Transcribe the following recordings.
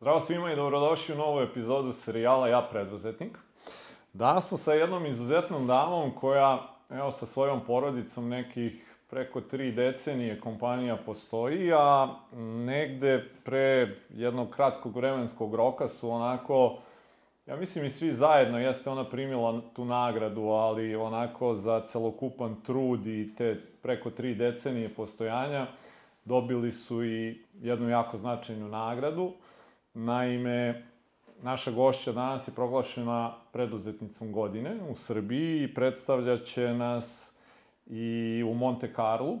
Zdravo svima i dobrodošli u novu epizodu serijala Ja preduzetnik. Danas smo sa jednom izuzetnom damom koja, evo, sa svojom porodicom nekih preko tri decenije kompanija postoji, a negde pre jednog kratkog vremenskog roka su onako, ja mislim i svi zajedno, jeste ona primila tu nagradu, ali onako za celokupan trud i te preko tri decenije postojanja, dobili su i jednu jako značajnu nagradu. Naime, naša gošća danas je proglašena preduzetnicom godine u Srbiji i predstavljaće nas i u Monte Carlo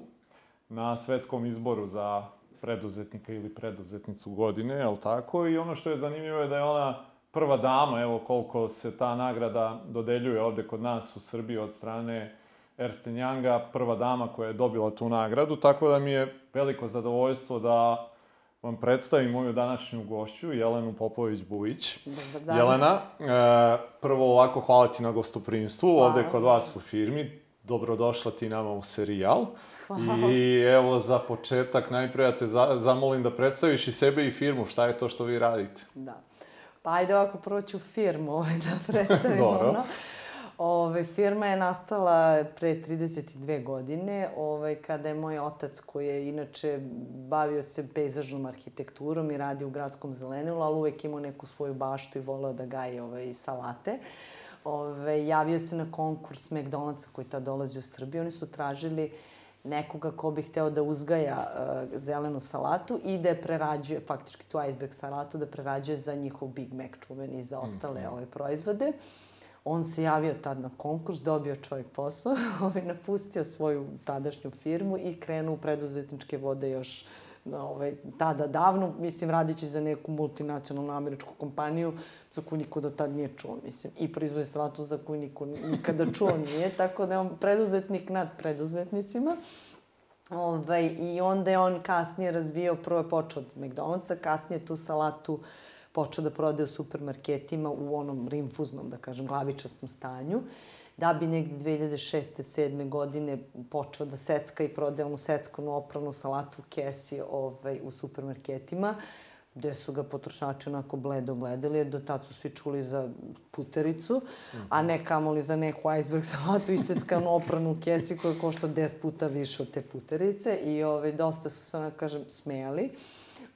na svetskom izboru za preduzetnika ili preduzetnicu godine, je li tako? I ono što je zanimljivo je da je ona prva dama, evo koliko se ta nagrada dodeljuje ovde kod nas u Srbiji od strane Ersten Younga, prva dama koja je dobila tu nagradu, tako da mi je veliko zadovoljstvo da vam predstavim moju današnju gošću, Jelenu Popović-Bujić. Dobar dan. Jelena, e, prvo ovako hvala ti na gostoprinstvu Hvala. ovde kod vas u firmi. Dobrodošla ti nama u serijal. Hvala. I evo za početak najpre ja te za, zamolim da predstaviš i sebe i firmu, šta je to što vi radite. Da. Pa ajde ovako prvo ću firmu ovaj, da predstavimo. Dobro. ono. Ove, firma je nastala pre 32 godine, ovaj, kada je moj otac, koji je inače bavio se pejzažnom arhitekturom i radi u gradskom zelenilu, ali uvek imao neku svoju baštu i voleo da gaji ovaj, salate. Ove, javio se na konkurs McDonald'sa koji tad dolazi u Srbiju. Oni su tražili nekoga ko bi hteo da uzgaja uh, zelenu salatu i da je prerađuje, faktički tu iceberg salatu, da prerađuje za njihov Big Mac čuveni i za ostale ove proizvode. On se javio tad na konkurs, dobio čovjek posao, ovaj, napustio svoju tadašnju firmu i krenuo u preduzetničke vode još ovaj, tada davno, mislim, radići za neku multinacionalnu američku kompaniju za koju niko do tad nije čuo, mislim, i proizvodi salatu za koju niko nikada čuo nije, tako da je on preduzetnik nad preduzetnicima. Ovaj, I onda je on kasnije razvijao, prvo je počeo od McDonald'sa, kasnije tu salatu počeo da prodaje u supermarketima u onom rinfuznom, da kažem, glavičastom stanju, da bi negde 2006. 7. godine počeo da secka i prodaje onu seckanu opravnu salatu u kesi ovaj, u supermarketima, gde su ga potrošači onako bledo gledali, jer do tad su svi čuli za putericu, a ne kamoli za neku iceberg salatu i seckanu opranu kesi koja košta 10 puta više od te puterice i ovaj, dosta su se, onako kažem, smejali.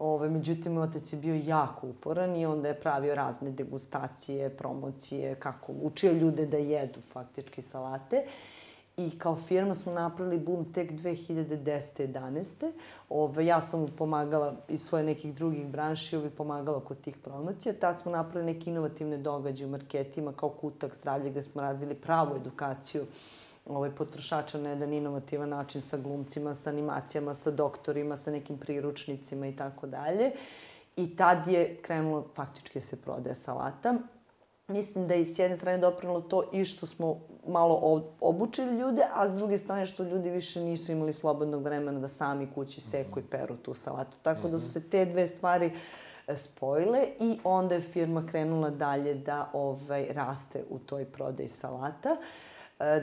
Ove, međutim, otac je bio jako uporan i onda je pravio razne degustacije, promocije, kako učio ljude da jedu faktički salate. I kao firma smo napravili boom tek 2010. 11. Ove, ja sam mu pomagala iz svoje nekih drugih branši, uvijek pomagala kod tih promocija. Tad smo napravili neke inovativne događaje u marketima, kao kutak zdravlje, gde smo radili pravu edukaciju ovaj, potrošača na jedan inovativan način sa glumcima, sa animacijama, sa doktorima, sa nekim priručnicima i tako dalje. I tad je krenulo faktički se prodaje salata. Mislim da je s jedne strane doprinalo to i što smo malo obučili ljude, a s druge strane što ljudi više nisu imali slobodnog vremena da sami kući seku i peru tu salatu. Tako da su se te dve stvari e, spojile i onda je firma krenula dalje da ovaj, raste u toj prodaji salata e,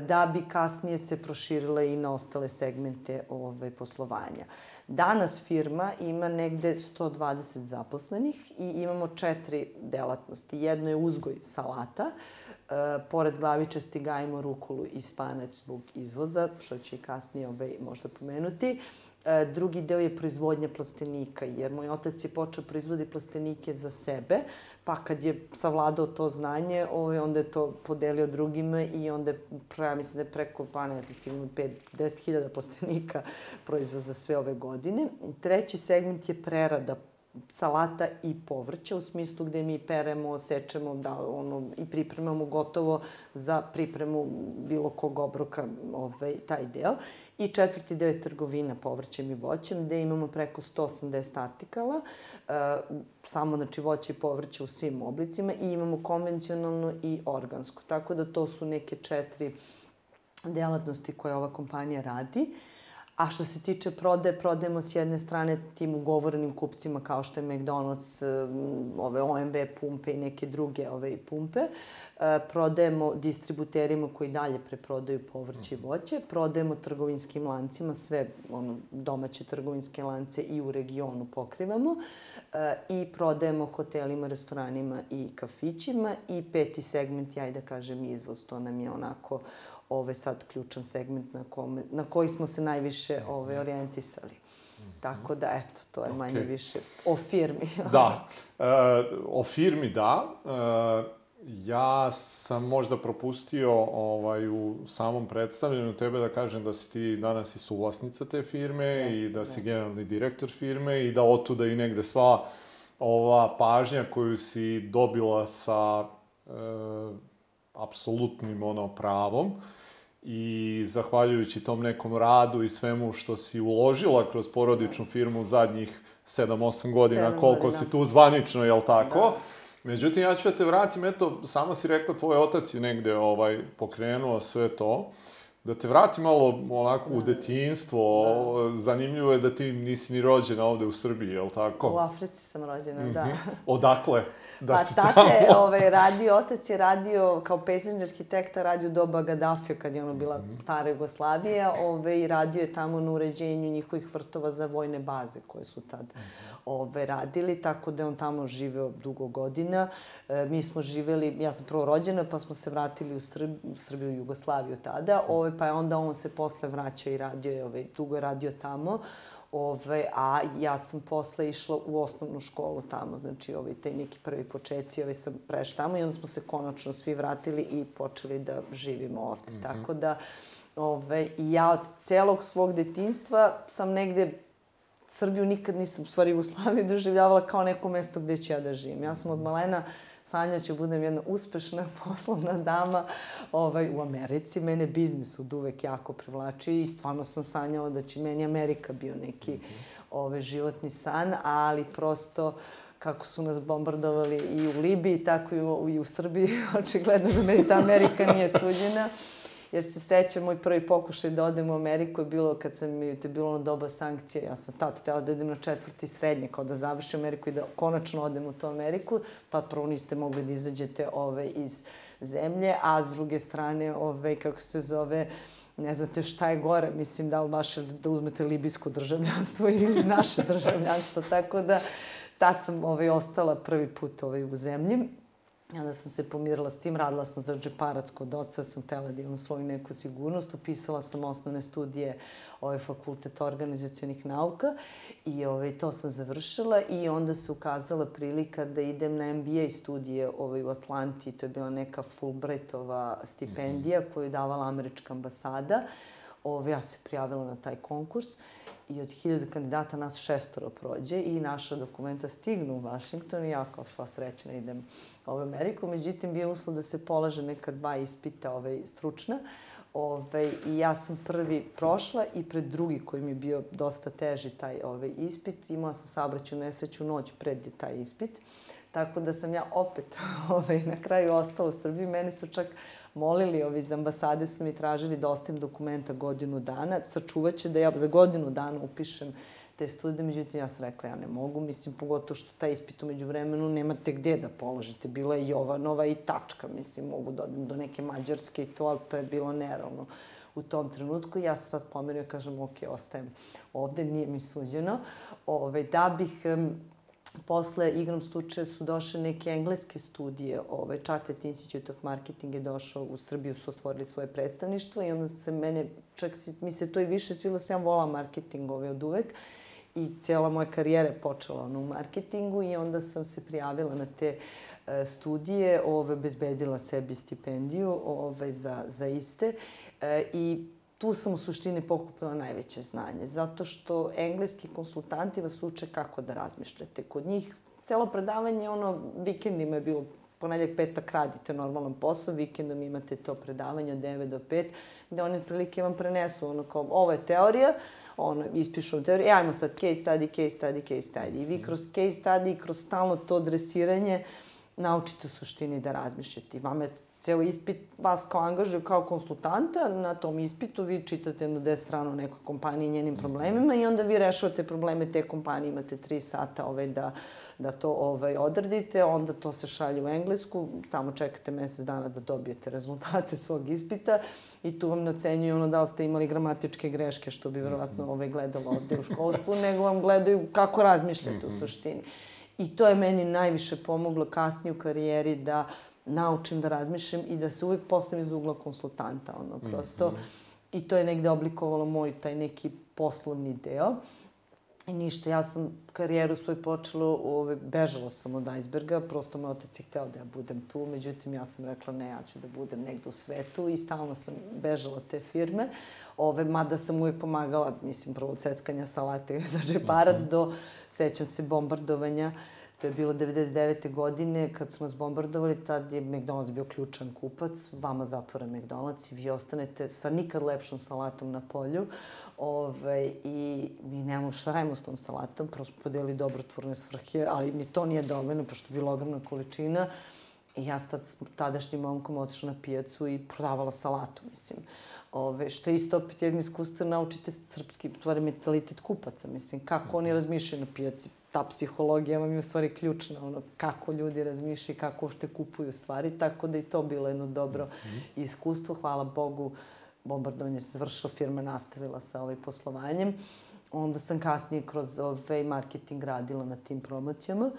da bi kasnije se proširila i na ostale segmente ovaj, poslovanja. Danas firma ima negde 120 zaposlenih i imamo četiri delatnosti. Jedno je uzgoj salata, e, pored glavičasti gajimo rukulu i spanać zbog izvoza, što će i kasnije ovaj, možda pomenuti. E, drugi deo je proizvodnja plastenika, jer moj otac je počeo proizvodi plastenike za sebe, pa kad je savladao to znanje, ovaj, onda je to podelio drugima i onda je, ja mislim da je preko, pa ne znam, sigurno 5-10 hiljada proizvod za sve ove godine. Treći segment je prerada salata i povrća u smislu gde mi peremo, sečemo, da, ono, i pripremamo gotovo za pripremu bilo kog obroka ovaj, taj deo. I četvrti deo je trgovina povrćem i voćem, gde imamo preko 180 artikala, e, samo znači voće i povrće u svim oblicima i imamo konvencionalno i organsko. Tako da to su neke četiri delatnosti koje ova kompanija radi. A što se tiče prode, prodajemo s jedne strane tim ugovorenim kupcima kao što je McDonald's, ove OMV pumpe i neke druge ove pumpe. E, prodajemo distributerima koji dalje preprodaju povrće i mhm. voće, prodajemo trgovinskim lancima, sve ono, domaće trgovinske lance i u regionu pokrivamo e, i prodajemo hotelima, restoranima i kafićima i peti segment, ja i da kažem izvoz, to nam je onako ove sad ključan segment na, kome, na koji smo se najviše ove, orijentisali. Tako da, eto, to je okay. manje više o firmi. da, e, o firmi da. E, ja sam možda propustio ovaj, u samom predstavljanju tebe da kažem da si ti danas i suvlasnica te firme yes, i da si generalni direktor firme i da otuda i negde sva ova pažnja koju si dobila sa e, apsolutnim ono pravom i zahvaljujući tom nekom radu i svemu što si uložila kroz porodičnu firmu zadnjih 7-8 godina, 7 koliko godina. si tu zvanično, jel tako? Da. Međutim, ja ću da te vratim, eto, samo si rekla, tvoj otac je negde ovaj, pokrenuo sve to. Da te vratim malo onako u da. detinjstvo, da. zanimljivo je da ti nisi ni rođena ovde u Srbiji, je li tako? U Africi sam rođena, mm -hmm. da. Mhm. Odakle? Da pa, tate, tamo. ovaj, radio, otac je radio kao pejzažni arhitekta, radio doba Gaddafija, kad je ono bila -hmm. stara Jugoslavija, ovaj, radio je tamo na uređenju njihovih vrtova za vojne baze koje su tad -hmm. ove, radili, tako da je on tamo živeo dugo godina. E, mi smo živeli, ja sam prvo rođena, pa smo se vratili u, Srb, u Srbiju, Jugoslaviju tada, ove, pa je onda on se posle vraća i radio je, ove, dugo je radio tamo. Ove, a ja sam posle išla u osnovnu školu tamo, znači ovaj, taj neki prvi početci, ovaj, sam preš tamo i onda smo se konačno svi vratili i počeli da živimo ovde. Mm -hmm. Tako da, ove, ja od celog svog detinstva sam negde Srbiju nikad nisam, u stvari Jugoslaviju doživljavala kao neko mesto gde ću ja da živim. Ja sam od malena Sanja će budem jedna uspešna poslovna dama ovaj, u Americi. Mene biznis od uvek jako privlačio i stvarno sam sanjala da će meni Amerika bio neki mm -hmm. ovaj, životni san, ali prosto kako su nas bombardovali i u Libiji, tako i u, i u Srbiji, očigledno da meni ta Amerika nije suđena jer se sećam, moj prvi pokušaj da odem u Ameriku je bilo kad sam to je bilo ono doba sankcija, ja sam tad htela da idem na četvrti srednje, kao da završim Ameriku i da konačno odem u tu Ameriku. Tad prvo niste mogli da izađete ove, iz zemlje, a s druge strane, ove, kako se zove, ne znate šta je gore, mislim, da li baš da uzmete libijsko državljanstvo ili naše državljanstvo, tako da tad sam ovaj, ostala prvi put ovaj, u zemlji. I onda sam se pomirila s tim, radila sam za džeparac kod oca, sam tela da imam svoju neku sigurnost, upisala sam osnovne studije ovaj fakultet organizacijonih nauka i ovaj, to sam završila i onda se ukazala prilika da idem na MBA studije ovaj, u Atlanti, to je bila neka Fulbrightova stipendija koju je davala američka ambasada. Ovaj, ja se prijavila na taj konkurs i od hiljada kandidata nas šestoro prođe i naša dokumenta stignu u Washington i ja kao sva srećna idem u Ameriku. Međutim, bio uslov da se polaže neka dva ispita ovaj, stručna. Ove, I ja sam prvi prošla i pred drugi koji mi je bio dosta teži taj ovaj, ispit. Imala sam saobraću nesreću noć pred taj ispit. Tako da sam ja opet ovaj, na kraju ostala u Srbiji. Meni su čak molili, ovi iz ambasade su mi tražili da ostavim dokumenta godinu dana. Sačuvaće da ja za godinu dana upišem te studije, međutim ja sam rekla ja ne mogu, mislim pogotovo što taj ispit umeđu vremenu nemate gde da položite. Bila je Jovanova i tačka, mislim mogu da odem do neke Mađarske i to, ali to je bilo neravno u tom trenutku. Ja sam sad pomerio kažem ok, ostajem ovde, nije mi suđeno. Ove, da bih posle igrom slučaja su došle neke engleske studije, ovaj, Chartered Institute of Marketing je došao u Srbiju, su ostvorili svoje predstavništvo i onda se mene, čak mi se to i više svilo, sam vola marketing ovaj, od uvek. I cijela moja karijera je počela ono, u marketingu i onda sam se prijavila na te e, studije, ove, bezbedila sebi stipendiju ove, za, za iste. E, i tu sam u suštini pokupila najveće znanje, zato što engleski konsultanti vas uče kako da razmišljate. Kod njih celo predavanje, ono, vikendima je bilo ponedljak, petak radite normalan posao, vikendom imate to predavanje od 9 do 5, gde oni otprilike vam prenesu ono kao, ovo je teorija, ono, ispišu teoriju, e, ajmo sad case study, case study, case study. I vi kroz case study, kroz stalno to dresiranje, naučite u suštini da razmišljate. Vama je ceo ispit vas kao angažuju kao konsultanta, na tom ispitu vi čitate jedno 10 strana o nekoj kompaniji i njenim problemima i onda vi rešavate probleme te kompanije, imate 3 sata ovaj, da, da to ovaj, odradite, onda to se šalje u englesku, tamo čekate mesec dana da dobijete rezultate svog ispita i tu vam nacenjuju ono da li ste imali gramatičke greške, što bi verovatno ovaj, gledalo ovde u školstvu, nego vam gledaju kako razmišljate u suštini. I to je meni najviše pomoglo kasnije u karijeri da naučim da razmišljam i da se uvek postavim iz ugla konsultanta, ono, prosto. Mm -hmm. I to je negde oblikovalo moj taj neki poslovni deo. I ništa, ja sam karijeru svoj počela, ove, bežala sam od iceberga, prosto me otac je hteo da ja budem tu, međutim ja sam rekla ne, ja ću da budem negde u svetu i stalno sam bežala te firme, ove, mada sam uvek pomagala, mislim, prvo od seckanja salate za džeparac mm -hmm. do, sećam se, bombardovanja uh, To je bilo 99. godine, kad su nas bombardovali, tad je McDonald's bio ključan kupac, vama zatvore McDonald's i vi ostanete sa nikad lepšom salatom na polju. Ove, ovaj, I mi nemamo šta radimo s tom salatom, prvo smo podeli dobrotvorne svrhe, ali mi to nije dovoljno, pošto je bila ogromna količina. I ja s tadašnjim momkom otišla na pijacu i prodavala salatu, mislim. Ove, što je isto opet jedno iskustvo, naučite srpski, stvari, mentalitet kupaca, mislim, kako oni razmišljaju na pijaci ta psihologija vam je u stvari ključna, ono, kako ljudi razmišljaju, kako uopšte kupuju stvari, tako da i to bilo jedno dobro mm -hmm. iskustvo. Hvala Bogu, bombardovanje se završilo, firma nastavila sa ovaj poslovanjem. Onda sam kasnije kroz ovaj marketing radila na tim promocijama.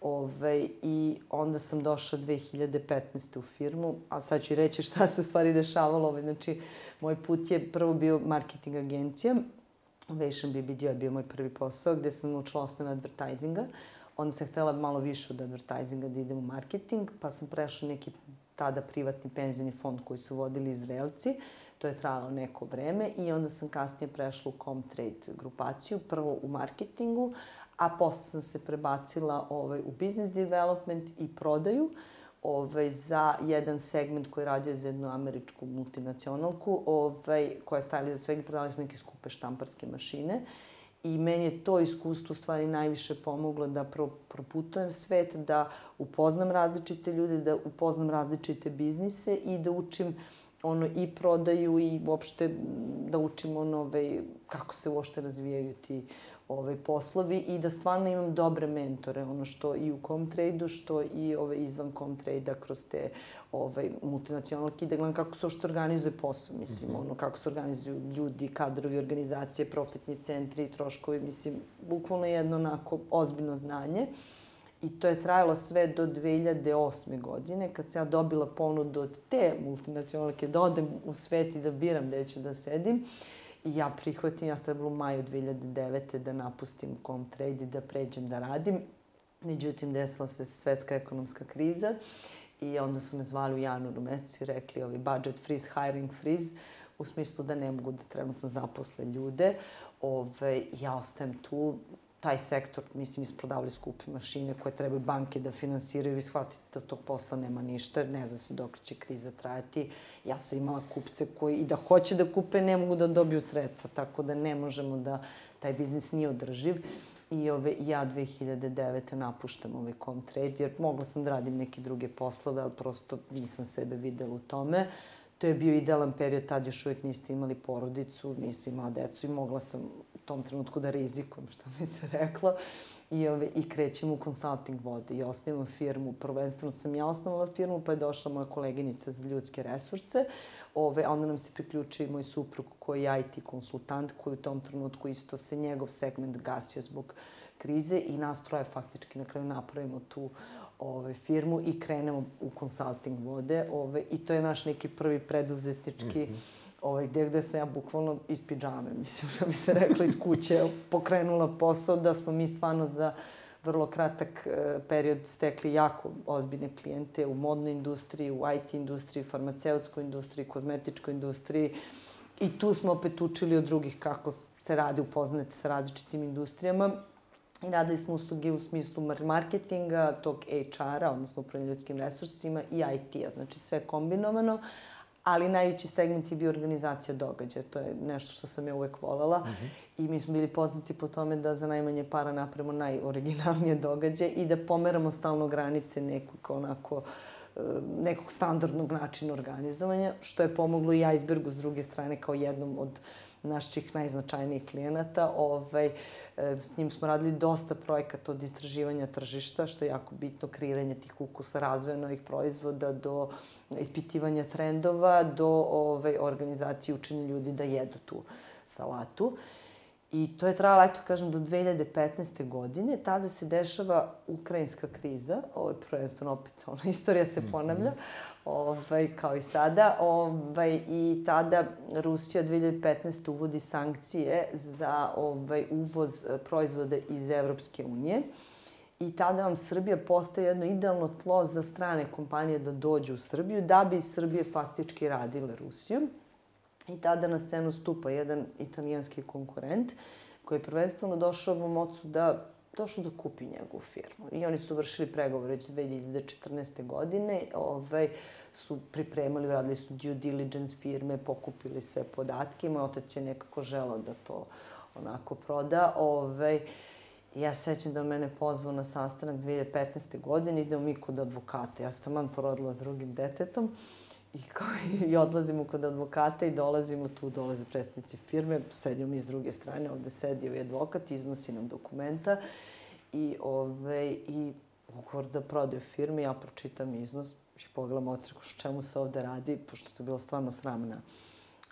Ove, I onda sam došla 2015. u firmu, a sad ću reći šta se u stvari dešavalo. Ove, znači, moj put je prvo bio marketing agencija, Ovation BBD je bio moj prvi posao gde sam učila osnove advertisinga. Onda sam htela malo više od advertisinga da idem u marketing, pa sam prešla neki tada privatni penzioni fond koji su vodili Izraelci. To je trajalo neko vreme i onda sam kasnije prešla u Comtrade grupaciju, prvo u marketingu, a posle sam se prebacila ovaj, u business development i prodaju. Uh, ovaj, za jedan segment koji radio za jednu američku multinacionalku, ovaj, koja je stavila za svega, prodali smo neke skupe štamparske mašine. I meni je to iskustvo u stvari najviše pomoglo da pro, proputujem svet, da upoznam različite ljude, da upoznam različite biznise i da učim ono i prodaju i uopšte da učim ono, ovaj, kako se uopšte razvijaju ti ovaj, poslovi i da stvarno imam dobre mentore, ono što i u Comtrade-u, što i ovaj, izvan Comtrade-a kroz te ovaj, multinacionalke, da gledam kako se ošto organizuje posao, mislim, mm -hmm. ono, kako se organizuju ljudi, kadrovi, organizacije, profitni centri, troškovi, mislim, bukvalno jedno onako ozbiljno znanje. I to je trajalo sve do 2008. godine, kad sam ja dobila ponudu od te multinacionalke da odem u svet i da biram gde ću da sedim. Uh, I ja prihvatim, ja sam trebala u maju 2009. da napustim Comtrade i da pređem da radim. Međutim, desila se svetska ekonomska kriza i onda su me zvali u januaru mesecu i rekli ovi budget freeze, hiring freeze, u smislu da ne mogu da trenutno zaposle ljude. Ove, ja ostajem tu, taj sektor, mislim, isprodavali skupe mašine koje trebaju banke da finansiraju i shvatite da tog posla nema ništa, ne zna se dok će kriza trajati. Ja sam imala kupce koji i da hoće da kupe, ne mogu da dobiju sredstva, tako da ne možemo da, taj biznis nije održiv. I ove, ja 2009. napuštam ovaj Comtrade, jer mogla sam da radim neke druge poslove, ali prosto nisam sebe videla u tome. To je bio idealan period, tad još uvijek niste imali porodicu, nisi imala decu i mogla sam tom trenutku da rizikujem, što mi se reklo. I, ove, i krećem u consulting vode i osnivam firmu. Prvenstveno sam ja osnovala firmu, pa je došla moja koleginica za ljudske resurse. Ove, onda nam se priključio i moj suprug koji je IT konsultant, koji u tom trenutku isto se njegov segment gasio zbog krize i nas troje faktički na kraju napravimo tu ove, firmu i krenemo u consulting vode. Ove, I to je naš neki prvi preduzetnički mm -hmm ovaj, gde, gde sam ja bukvalno iz pijame, mislim, što bi se rekla, iz kuće pokrenula posao, da smo mi stvarno za vrlo kratak e, period stekli jako ozbiljne klijente u modnoj industriji, u IT industriji, farmaceutskoj industriji, kozmetičkoj industriji. I tu smo opet učili od drugih kako se radi, upoznati sa različitim industrijama. I radili smo usluge u smislu marketinga, tog HR-a, odnosno upravljanja ljudskim resursima i IT-a, znači sve kombinovano ali najveći segment je bio organizacija događaja. To je nešto što sam ja uvek volela. Mm -hmm. I mi smo bili poznati po tome da za najmanje para napravimo najoriginalnije događaje i da pomeramo stalno granice nekog onako nekog standardnog načina organizovanja, što je pomoglo i Icebergu s druge strane kao jednom od naših najznačajnijih klijenata. Ovaj, E, s njim smo radili dosta projekata od istraživanja tržišta, što je jako bitno, kreiranje tih ukusa, razvoja novih proizvoda, do ispitivanja trendova, do ove, organizacije učenja ljudi da jedu tu salatu. I to je trajalo, eto kažem, do 2015. godine. Tada se dešava ukrajinska kriza, ovo je prvenstveno opet, ona istorija se mhm. ponavlja. Mm -hmm ovaj, kao i sada. Ovaj, I tada Rusija 2015. uvodi sankcije za ovaj, uvoz e, proizvoda iz Evropske unije. I tada vam Srbija postaje jedno idealno tlo za strane kompanije da dođu u Srbiju, da bi Srbije faktički radile Rusiju. I tada na scenu stupa jedan italijanski konkurent koji je prvenstveno došao u mocu da došao da kupi njegovu firmu. I oni su vršili pregovore već 2014. godine. Ovaj, su pripremali, uradili su due diligence firme, pokupili sve podatke. Moj otac je nekako želao da to onako proda. Ovaj, ja sećam da mene pozvao na sastanak 2015. godine, idemo mi kod advokata. Ja sam taman porodila s drugim detetom i, kao, i odlazimo kod advokata i dolazimo tu, dolaze predstavnici firme, sedimo mi s druge strane, ovde sedi ovaj advokat, iznosi nam dokumenta i, ovaj, i ugovor da prodaju firme, ja pročitam iznos, i pogledam ocreku o čemu se ovde radi, pošto to je bila stvarno sramna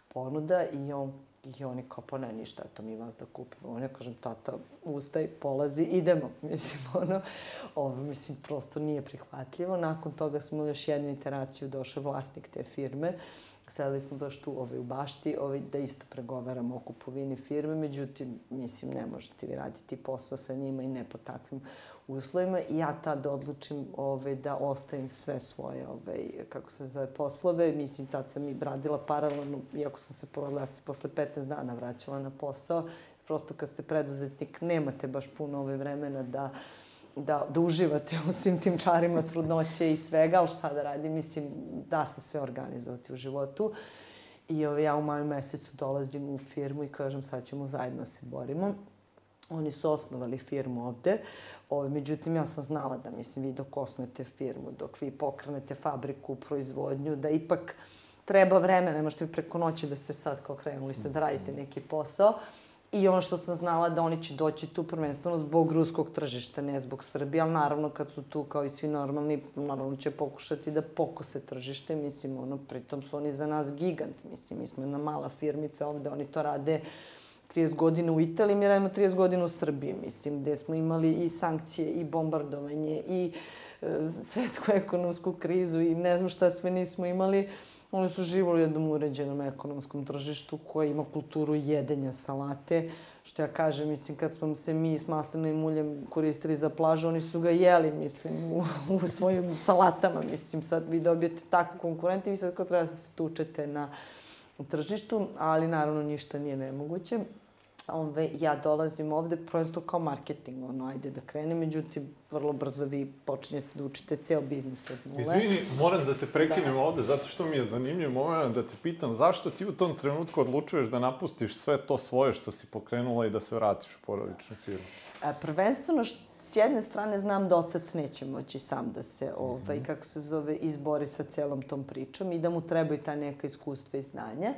ponuda i on I oni kao, pa ne, ništa, eto mi vas da kupimo. On ja kažem, tata, ustaj, polazi, idemo. Mislim, ono, ovo, mislim, prosto nije prihvatljivo. Nakon toga smo još jednu iteraciju došao vlasnik te firme. Sedali smo baš tu ovaj, u bašti ovaj, da isto pregovaramo o kupovini firme, međutim, mislim, ne možete vi raditi posao sa njima i ne po takvim uslovima i ja tad odlučim ovaj, da ostavim sve svoje, ovaj, kako se zove, poslove. Mislim, tad sam i radila paralelno, iako sam se porodila, ja sam posle 15 dana vraćala na posao. Prosto kad ste preduzetnik, nemate baš puno ove vremena da da, da uživate u svim tim čarima trudnoće i svega, ali šta da radim, mislim, da se sve organizovati u životu. I ovaj, ja u maju mesecu dolazim u firmu i kažem sad ćemo zajedno da se borimo. Oni su osnovali firmu ovde. Ove, međutim, ja sam znala da, mislim, vi dok osnujete firmu, dok vi pokrenete fabriku, proizvodnju, da ipak treba vreme, ne možete preko noći da se sad kao krenuli ste da radite neki posao. I ono što sam znala da oni će doći tu prvenstveno zbog ruskog tržišta, ne zbog Srbije, ali naravno kad su tu kao i svi normalni, naravno će pokušati da pokose tržište, mislim, ono, pritom su oni za nas gigant, mislim, mi smo jedna mala firmica ovde, oni to rade 30 godina u Italiji, mi radimo 30 godina u Srbiji, mislim, gde smo imali i sankcije, i bombardovanje, i e, svetsku ekonomsku krizu, i ne znam šta sve nismo imali. Oni su živali u jednom uređenom ekonomskom tržištu koje ima kulturu jedenja salate, što ja kažem, mislim, kad smo se mi s maslinovim uljem koristili za plažu, oni su ga jeli, mislim, u, u svojim salatama, mislim, sad vi dobijete takvu konkurent i vi sad kao treba da se tučete na tržištu, ali naravno ništa nije nemoguće. Ove, ja dolazim ovde prosto kao marketing, ono, ajde da krenem, međutim, vrlo brzo vi počinjete da učite ceo biznis od nule. Izvini, moram da te prekinem da. ovde, zato što mi je zanimljiv moment da te pitam zašto ti u tom trenutku odlučuješ da napustiš sve to svoje što si pokrenula i da se vratiš u porodičnu firmu? A, prvenstveno, što, s jedne strane znam da otac neće moći sam da se, ovaj, mm -hmm. kako se zove, izbori sa celom tom pričom i da mu trebaju ta neka iskustva i znanja.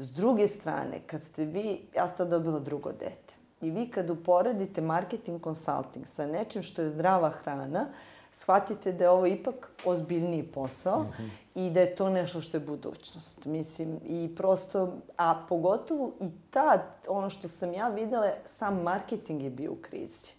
S druge strane, kad ste vi, ja sam dobila drugo dete, i vi kad uporedite marketing consulting sa nečim što je zdrava hrana, shvatite da je ovo ipak ozbiljniji posao mm -hmm. i da je to nešto što je budućnost. Mislim, i prosto, a pogotovo i tad, ono što sam ja videla, sam marketing je bio u krizi.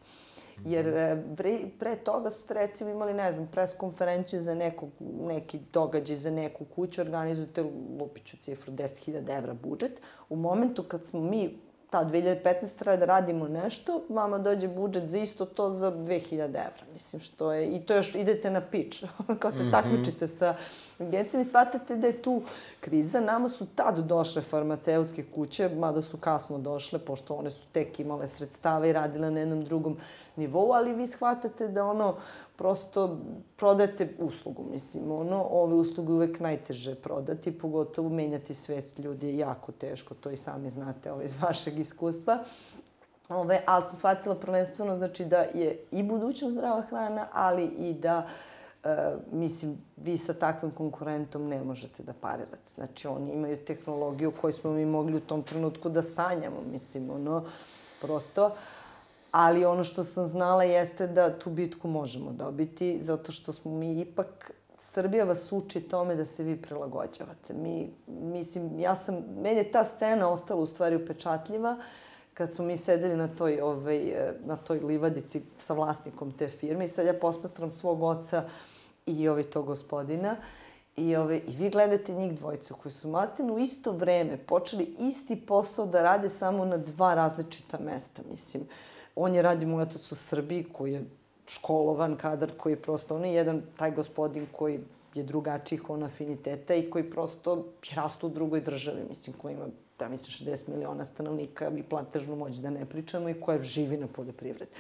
Jer mhm. e, pre, pre toga su recimo imali, ne znam, pres konferenciju za neku, neki događaj za neku kuću, organizujete, lupiću cifru, 10.000 evra budžet. U momentu kad smo mi ta 2015 treba da radimo nešto, vama dođe budžet za isto to za 2000 evra. Mislim, što je, i to još idete na pič, kao se mm -hmm. takmičite sa agencijama i shvatate da je tu kriza. Nama su tad došle farmaceutske kuće, mada su kasno došle, pošto one su tek imale sredstava i radile na jednom drugom nivou, ali vi shvatate da ono, prosto prodajete uslugu, mislim, ono, ove usluge uvek najteže prodati, pogotovo menjati svest ljudi je jako teško, to i sami znate ovo, iz vašeg iskustva. Ove, ali sam shvatila prvenstveno, znači, da je i budućnost zdrava hrana, ali i da E, mislim, vi sa takvim konkurentom ne možete da parirate. Znači, oni imaju tehnologiju koju smo mi mogli u tom trenutku da sanjamo, mislim, ono, prosto. Ali ono što sam znala jeste da tu bitku možemo dobiti, zato što smo mi ipak Srbija vas uči tome da se vi prilagođavate. Mi, mislim, ja sam, meni je ta scena ostala u stvari upečatljiva kad smo mi sedeli na toj, ovaj, na toj livadici sa vlasnikom te firme i sad ja posmatram svog oca i ovaj to gospodina I, ove, I vi gledate njih dvojicu koji su maten u isto vreme počeli isti posao da rade samo na dva različita mesta, mislim. On je radi moj otac u Srbiji koji je školovan kadar koji prosto, on je jedan taj gospodin koji je drugačijih on afiniteta i koji prosto je rastu u drugoj državi, mislim, koji ima, ja mislim, 60 miliona stanovnika i platežnu moć da ne pričamo i koja živi na poljoprivredi.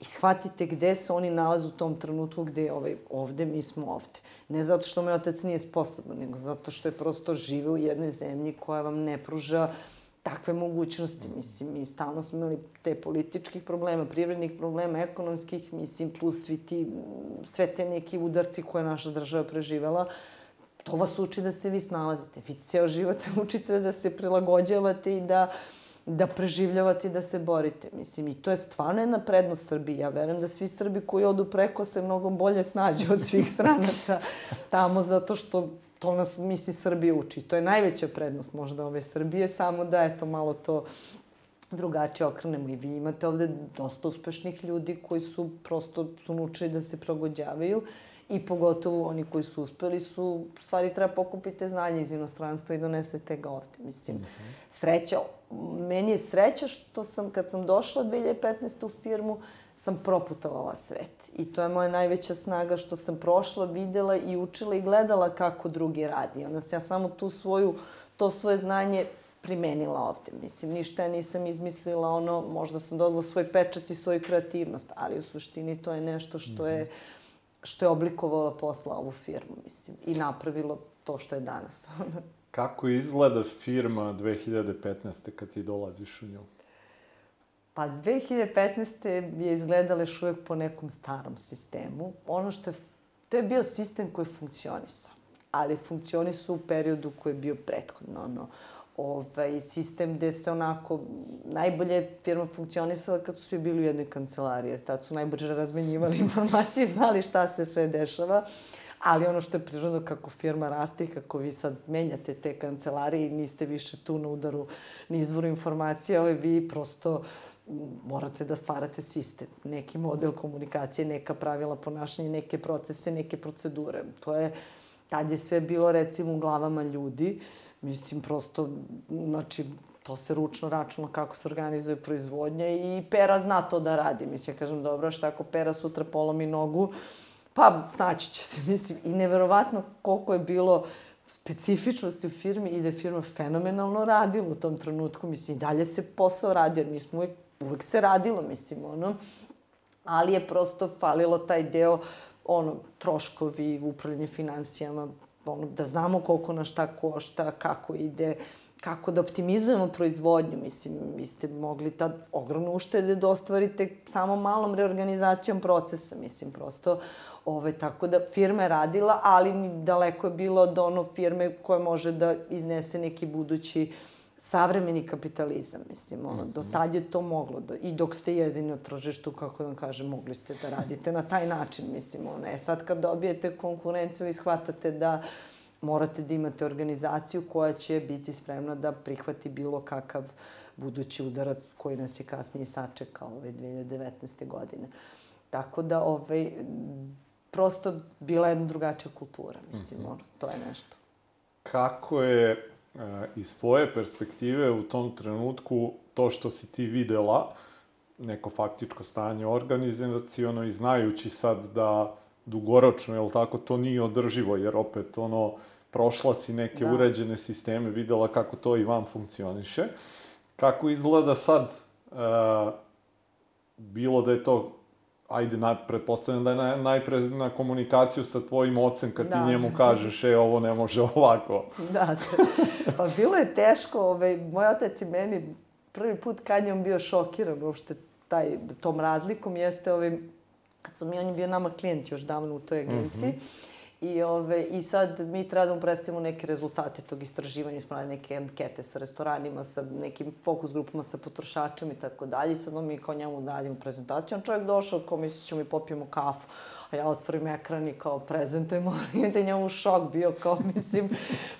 I shvatite gde se oni nalaze u tom trenutku gde je ovaj, ovde, mi smo ovde. Ne zato što moj otac nije sposoban, nego zato što je prosto žive u jednoj zemlji koja vam ne pruža uh, takve mogućnosti. Mislim, mi stalno smo imali te političkih problema, privrednih problema, ekonomskih, mislim, plus svi ti, sve te neki udarci koje naša država preživela. To vas uči da se vi snalazite. Vi ceo život učite da se prilagođavate i da da preživljavate i da se borite. Mislim, i to je stvarno jedna prednost Srbije. Ja verujem da svi Srbi koji odu preko se mnogo bolje snađu od svih stranaca tamo, zato što to nas, misli, Srbija uči. To je najveća prednost možda ove Srbije, samo da, eto, malo to drugačije okrenemo. I vi imate ovde dosta uspešnih ljudi koji su prosto su naučili da se progođavaju i pogotovo oni koji su uspeli su, stvari treba pokupiti znanje iz inostranstva i donesete ga ovde. Mislim, mm -hmm. sreća, meni je sreća što sam, kad sam došla 2015. u firmu, sam proputovala svet. I to je moja najveća snaga što sam prošla, videla i učila i gledala kako drugi radi. Onda sam ja samo tu svoju, to svoje znanje primenila ovde. Mislim, ništa ja nisam izmislila, ono, možda sam dodala svoj pečat i svoju kreativnost, ali u suštini to je nešto što je, što je oblikovala posla ovu firmu, mislim, i napravilo to što je danas. Kako izgleda firma 2015. kad ti dolaziš u nju? Pa 2015. je izgledala još uvek po nekom starom sistemu. Ono što je, to je bio sistem koji je funkcionisao, ali funkcionisao u periodu koji je bio prethodno. Ono, ovaj, sistem gde se onako, najbolje firma funkcionisala kad su svi bili u jednoj kancelariji, jer tad su najbrže razmenjivali informacije znali šta se sve dešava. Ali ono što je prirodno kako firma raste i kako vi sad menjate te kancelarije i niste više tu na udaru ni izvoru informacije, ovaj, vi prosto uh, morate da stvarate sistem, neki model komunikacije, neka pravila ponašanja, neke procese, neke procedure. To je, tad je sve bilo recimo u glavama ljudi, mislim prosto, znači, to se ručno računa kako se organizuje proizvodnja i Pera zna to da radi. Mislim, ja kažem, dobro, šta ako Pera sutra polomi nogu, pa snaći će se, mislim. I neverovatno koliko je bilo specifičnosti u firmi i da je firma fenomenalno radila u tom trenutku. Mislim, i dalje se posao radi, jer mi smo uvek uvek se radilo, mislim, ono, ali je prosto falilo taj deo, ono, troškovi, upravljanje financijama, ono, da znamo koliko na šta košta, kako ide, kako da optimizujemo proizvodnju. Mislim, vi ste mogli tad ogromno uštede da ostvarite samo malom reorganizacijom procesa. Mislim, prosto, ove, tako da firma je radila, ali daleko je bilo od ono firme koja može da iznese neki budući uh, savremeni kapitalizam, mislim, ono, do mhm. tad je to moglo, da, i dok ste jedini na tržištu, kako da kažem, mogli ste da radite na taj način, mislim, ono, e, sad kad dobijete konkurenciju i shvatate da morate da imate organizaciju koja će biti spremna da prihvati bilo kakav budući udarac koji nas je kasnije sačekao ove 2019. godine. Tako da, ovaj, prosto bila jedna drugačija kultura, mislim, mm -hmm. ono, to je nešto. Kako je iz tvoje perspektive u tom trenutku to što si ti videla, neko faktičko stanje organizacijono i znajući sad da dugoročno, jel tako, to nije održivo, jer opet ono, prošla si neke da. uređene sisteme, videla kako to i vam funkcioniše. Kako izgleda sad, e, bilo da je to ajde, na, pretpostavljam da je na, najpre na komunikaciju sa tvojim ocem kad da. ti njemu kažeš, e, ovo ne može ovako. Da, te, pa bilo je teško, ovaj, moj otac i meni prvi put kad je on bio šokiran uopšte taj, tom razlikom jeste ovaj, kad su mi, on je bio nama klijent još davno u toj agenciji. Mm -hmm. I, ove, I sad mi treba da mu predstavimo neke rezultate tog istraživanja, smo neke ankete sa restoranima, sa nekim fokus grupama, sa potrošačima i tako dalje. I sad mi kao njemu dadimo prezentaciju. On čovjek došao, kao misli ćemo i popijemo kafu. A ja otvorim ekran i kao onda je njemu šok bio, kao mislim,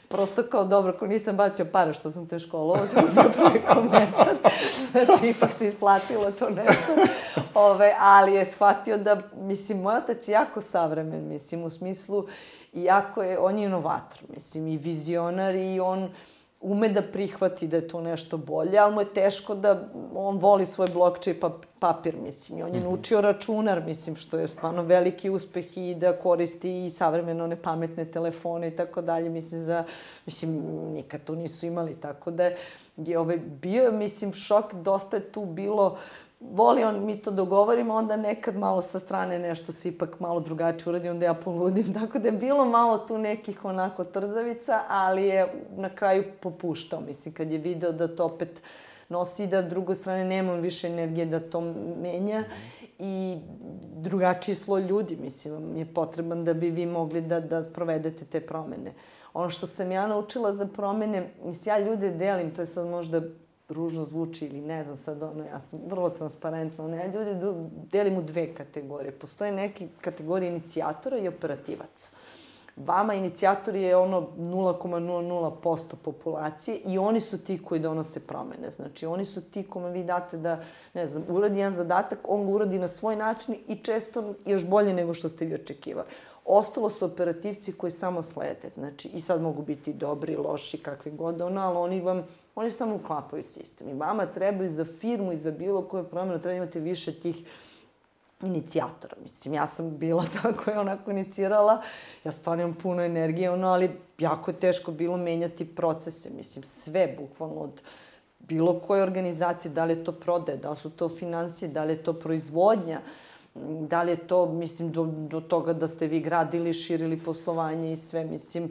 prosto kao dobro, ko nisam bacio pare što sam te školovao, to je prvi komentar. Znači, ipak se isplatilo to nešto. Ove, ali je shvatio da, mislim, moj otac je jako savremen, mislim, u smislu, iako je, on je inovator, mislim, i vizionar i on ume da prihvati da je to nešto bolje, ali mu je teško da on voli svoj blokčej pa, papir, mislim. I on je mm -hmm. naučio računar, mislim, što je stvarno veliki uspeh i da koristi i savremeno one pametne telefone i tako dalje, mislim, za, mislim, nikad to nisu imali, tako da je ovaj, bio, mislim, šok, dosta je tu bilo uh, voli on, mi to dogovorimo, onda nekad malo sa strane nešto se ipak malo drugačije uradi, onda ja poludim. Tako da je bilo malo tu nekih onako trzavica, ali je na kraju popuštao. Mislim, kad je video da to opet nosi, da drugo strane nemam više energije da to menja i drugačiji sloj ljudi, mislim, je potreban da bi vi mogli da, da sprovedete te promene. Ono što sam ja naučila za promene, mislim, ja ljude delim, to je sad možda ružno zvuči ili ne znam sad, ono, ja sam vrlo transparentna, ono, ja ljude delim u dve kategorije. Postoje neke kategorije inicijatora i operativaca. Vama inicijator je ono 0,00% populacije i oni su ti koji donose promene. Znači, oni su ti kome vi date da, ne znam, uradi jedan zadatak, on ga uradi na svoj način i često još bolje nego što ste vi očekivali. Ostalo su operativci koji samo slede. Znači, i sad mogu biti dobri, loši, kakvi god ono, ali oni vam Oni samo uklapaju sistem. I vama treba i za firmu i za bilo koju promenu treba imati više tih inicijatora. Mislim, ja sam bila tako je onako inicirala, ja stvarno imam puno energije, ono, ali jako je teško bilo menjati procese, mislim, sve, bukvalno od bilo koje organizacije, da li je to prodaje, da li su to financije, da li je to proizvodnja, da li je to, mislim, do, do toga da ste vi gradili, širili poslovanje i sve, mislim, uh,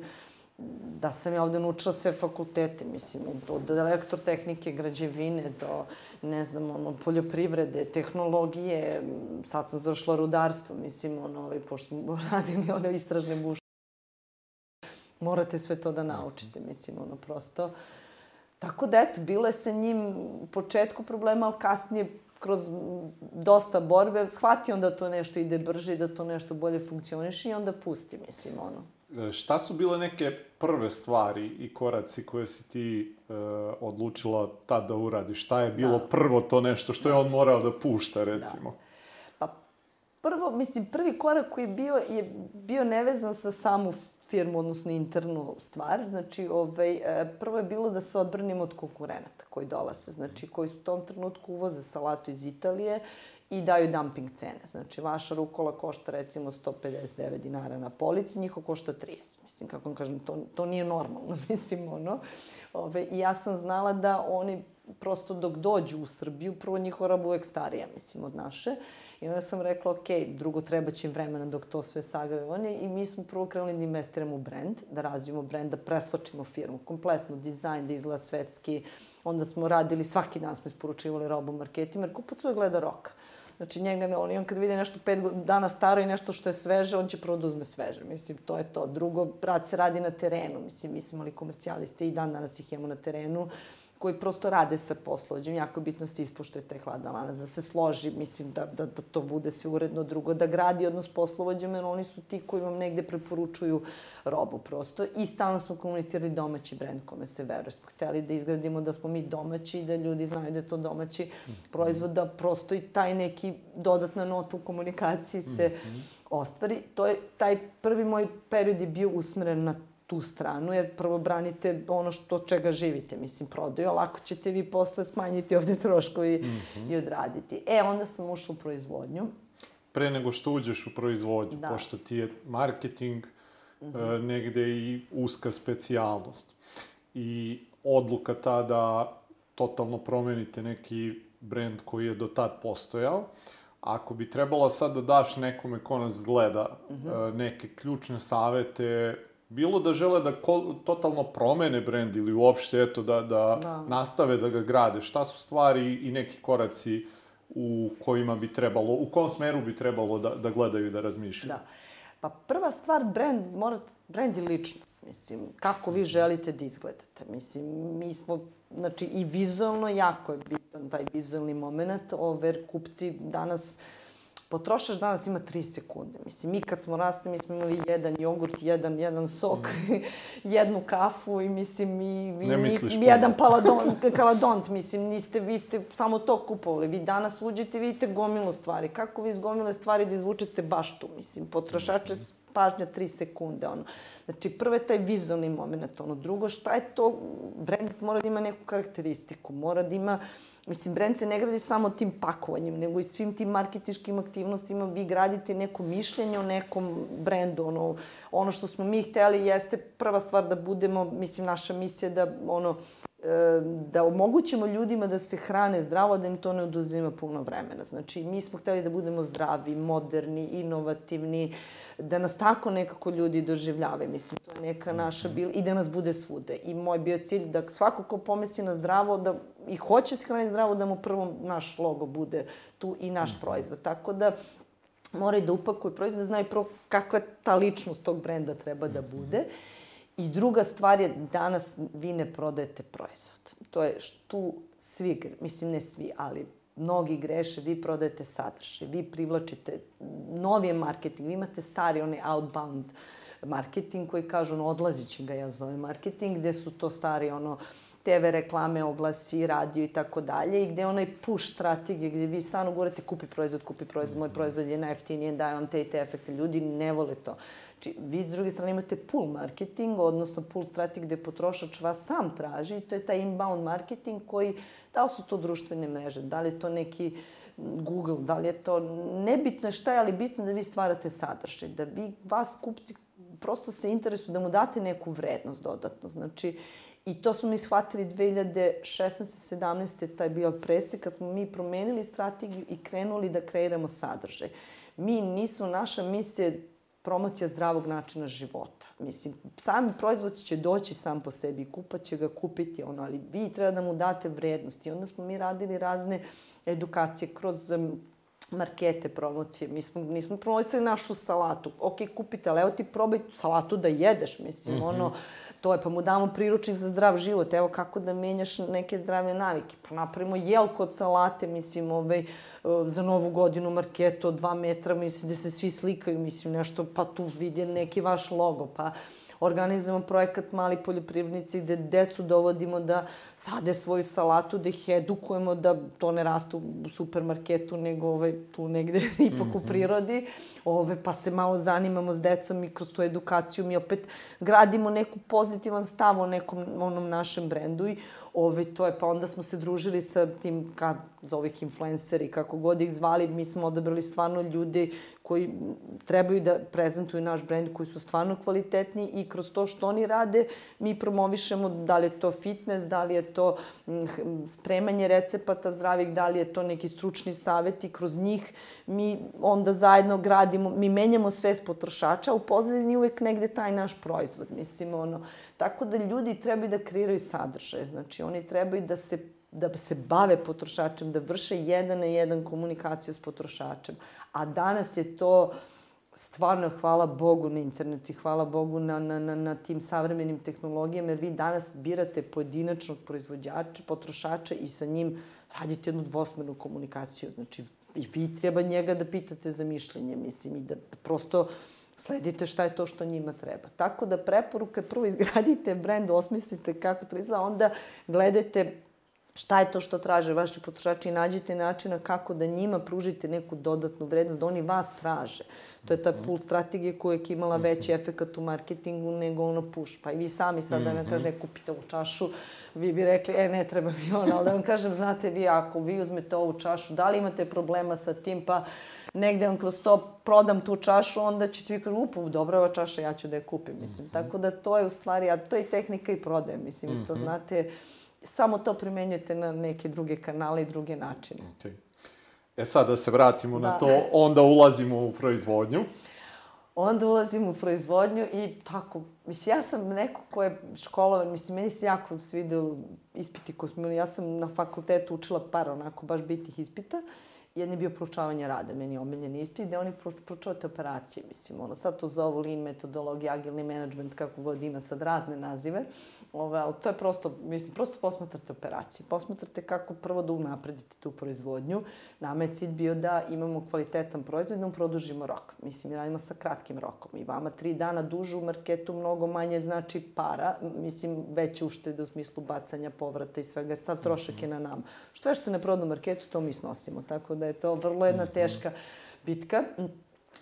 da sam ja ovde naučila sve fakultete, mislim, od elektrotehnike, građevine do, ne znam, ono, poljoprivrede, tehnologije, sad sam završila rudarstvo, mislim, ono, ovaj, pošto smo radili one istražne buše. Morate sve to da naučite, mislim, ono, prosto. Tako da, eto, bilo je sa njim u početku problema, ali kasnije kroz dosta borbe, shvati da to nešto ide brže i da to nešto bolje funkcioniše i onda pusti, mislim, ono. E, šta su bile neke prve stvari i koraci koje si ti e, odlučila tad da uradiš? Šta je bilo da. prvo to nešto što je on morao da pušta, recimo? Da. Pa, prvo, mislim, prvi korak koji je bio, je bio nevezan sa samu firmu, odnosno internu stvar. Znači, ovaj, e, prvo je bilo da se odbranimo od konkurenata koji dolaze, znači koji su u tom trenutku uvoze salatu iz Italije i daju dumping cene. Znači, vaša rukola košta recimo 159 dinara na polici, njiho košta 30. Mislim, kako vam kažem, to, to nije normalno, mislim, ono. Ove, I ja sam znala da oni prosto dok dođu u Srbiju, prvo njihova roba uvek starija, mislim, od naše. I onda sam rekla, ok, drugo treba će im vremena dok to sve sagave oni. I mi smo prvo krenuli da investiramo u brand, da razvijemo brand, da preslačimo firmu, kompletno dizajn, da izgleda svetski. Onda smo radili, svaki dan smo isporučivali robu marketima, jer kupac uvek gleda roka. Znači njega ne, on, on kad vidi nešto pet dana staro i nešto što je sveže, on će prvo da uzme sveže. Mislim, to je to. Drugo, rad se radi na terenu. Mislim, mi smo imali komercijaliste i dan danas ih imamo na terenu koji prosto rade sa poslovođem. Jako je bitno da se ispuštuje taj hladan lanac, da se složi, mislim, da, da, da to bude sve uredno. Drugo, da gradi odnos poslovođem, jer oni su ti koji vam negde preporučuju robu prosto. I stalno smo komunicirali domaći brend kome se veruje. Smo hteli da izgradimo da smo mi domaći, da ljudi znaju da je to domaći proizvod, da prosto i taj neki dodatna nota u komunikaciji se mm -hmm. ostvari. To je, taj prvi moj period je bio usmeren na tu stranu, jer prvo branite ono što čega živite, mislim, prodaju, a lako ćete vi posle smanjiti ovde troškovi mm -hmm. i odraditi. E, onda sam ušla u proizvodnju. Pre nego što uđeš u proizvodnju, da. pošto ti je marketing mm -hmm. e, negde i uska specijalnost. I odluka ta da totalno promenite neki brend koji je do tad postojao, ako bi trebalo sad da daš nekome ko nas gleda mm -hmm. neke ključne savete bilo da žele da ko, totalno promene brend ili uopšte eto da, da, da nastave da ga grade, šta su stvari i neki koraci u kojima bi trebalo, u kom smeru bi trebalo da, da gledaju i da razmišljaju? Da. Pa prva stvar, brand, mora, brand je ličnost, mislim, kako vi želite da izgledate. Mislim, mi smo, znači, i vizualno jako je bitan taj vizualni moment, over kupci danas, potrošač danas ima 3 sekunde. Mislim, mi kad smo rasli, mi smo imali jedan jogurt, jedan, jedan sok, mm. jednu kafu i mislim, mi, mi, ne misliš mi, jedan paladon, kaladont, mislim, niste, vi ste samo to kupovali. Vi danas uđete i vidite gomilu stvari. Kako vi iz gomile stvari da izvučete baš tu, mislim, potrošače pažnja 3 sekunde, ono. Znači, prvo je taj vizualni moment, ono. Drugo, šta je to? Brand mora da ima neku karakteristiku, mora da ima... Mislim, brand se ne gradi samo tim pakovanjem, nego i svim tim marketičkim aktivnostima vi gradite neko mišljenje o nekom brendu, ono, ono što smo mi hteli jeste prva stvar da budemo, mislim, naša misija da, ono, e, da omogućimo ljudima da se hrane zdravo, da im to ne oduzima puno vremena. Znači, mi smo hteli da budemo zdravi, moderni, inovativni, da nas tako nekako ljudi doživljavaju. Mislim, to je neka naša bil i da nas bude svude. I moj bio cilj da svako ko pomisli na zdravo da, i hoće se hraniti zdravo, da mu prvo naš logo bude tu i naš mhm. proizvod. Tako da moraju da upakuju proizvod, da znaju prvo kakva ta ličnost tog brenda treba da bude. I druga stvar je, danas vi ne prodajete proizvod. To je što svi, mislim ne svi, ali mnogi greše, vi prodajete sadržaj, vi privlačite novi marketing, vi imate stari onaj outbound marketing koji kažu, ono, odlazit će ga, ja zovem marketing, gde su to stari, ono, TV reklame, oglasi, radio i tako dalje i gde onaj push strategije gde vi stvarno govorite kupi proizvod, kupi proizvod, moj proizvod je najeftiniji, daje vam te i te efekte. Ljudi ne vole to. Znači, vi s druge strane imate pull marketing, odnosno pull strategije gde potrošač vas sam traži i to je taj inbound marketing koji Da li su to društvene mreže, da li je to neki Google, da li je to... Nebitno je šta je, ali bitno da vi stvarate sadržaj, da vi, vas kupci, prosto se interesuju da mu date neku vrednost dodatno. Znači, I to smo mi shvatili 2016. 17. taj bio presek kad smo mi promenili strategiju i krenuli da kreiramo sadržaj. Mi nismo, naša misija promocija zdravog načina života. Mislim, sami proizvod će doći sam po sebi, kupac će ga kupiti, ono, ali vi treba da mu date vrednost. I onda smo mi radili razne edukacije kroz um, markete, promocije. Mi smo, nismo promovisali našu salatu. Ok, kupite, ali evo ti probaj salatu da jedeš, mislim, mm -hmm. ono, to je, pa mu damo priručnik za zdrav život, evo kako da menjaš neke zdrave navike, pa napravimo jelko od salate, mislim, ovaj, za novu godinu marketu od dva metra, mislim da se svi slikaju, mislim nešto, pa tu vidi neki vaš logo, pa organizujemo projekat Mali poljoprivrednici gde decu dovodimo da sade svoju salatu, da ih edukujemo da to ne raste u supermarketu, nego ovaj, tu negde ipak u mhm. prirodi. Ove, pa se malo zanimamo s decom i kroz tu edukaciju mi opet gradimo neku pozitivan stav o nekom onom našem brendu i Ove, to je, pa onda smo se družili sa tim, kad, za ovih influenceri, kako god ih zvali, mi smo odabrali stvarno ljude koji trebaju da prezentuju naš brend, koji su stvarno kvalitetni i kroz to što oni rade, mi promovišemo da li je to fitness, da li je to spremanje recepata zdravih, da li je to neki stručni savet i kroz njih mi onda zajedno gradimo, mi menjamo sve s potrošača, u pozadini uvek negde taj naš proizvod, mislim, ono, Tako da ljudi trebaju da kreiraju sadržaje, znači oni trebaju da se da se bave potrošačem, da vrše jedan na jedan komunikaciju s potrošačem. A danas je to stvarno hvala Bogu na internetu i hvala Bogu na, na, na, na tim savremenim tehnologijama, jer vi danas birate pojedinačnog proizvođača, potrošača i sa njim radite jednu dvosmernu komunikaciju. Znači, i vi treba njega da pitate za mišljenje, mislim, i da prosto sledite šta je to što njima treba. Tako da preporuka prvo izgradite brend, osmislite kako to izgleda, onda gledajte šta je to što traže vaši potrošači i nađite načina kako da njima pružite neku dodatnu vrednost, da oni vas traže. To je ta pull strategija koja je imala veći efekat u marketingu nego ono push. Pa i vi sami sad da vam kažem, ne kupite ovu čašu, vi bi rekli, e, ne treba mi ona, ali da vam kažem, znate vi, ako vi uzmete ovu čašu, da li imate problema sa tim, pa negde vam kroz to prodam tu čašu, onda ćete vi kažu, upu, dobra ova čaša, ja ću da je kupim, mislim. Mm -hmm. Tako da to je u stvari, a to je tehnika i prodaje, mislim, mm -hmm. to mhm. znate, samo to primenjujete na neke druge kanale i druge načine. Okay. E sad da se vratimo da. na to, onda ulazimo u proizvodnju. Onda ulazimo u proizvodnju i tako, mislim, ja sam neko ko je školovan, mislim, meni se jako svidelo ispiti koji smo imali. Ja sam na fakultetu učila par onako baš bitnih ispita Jedan je bio proučavanje rada, meni je omiljeni ispit, gde oni proučavate operacije, mislim, ono, sad to zovu lean metodologija, agilni management, kako god ima sad razne nazive, ove, ali to je prosto, mislim, prosto posmatrate operacije. Posmatrate kako prvo da unapredite tu proizvodnju. Nama je cilj bio da imamo kvalitetan proizvod da produžimo rok. Mislim, radimo sa kratkim rokom. I vama tri dana duže u marketu mnogo manje znači para, mislim, veće uštede u smislu bacanja, povrata i svega. Sad trošak je na nama. Sve što se ne proda u marketu, to mi snosimo. Tako da je to vrlo jedna mhm. teška bitka.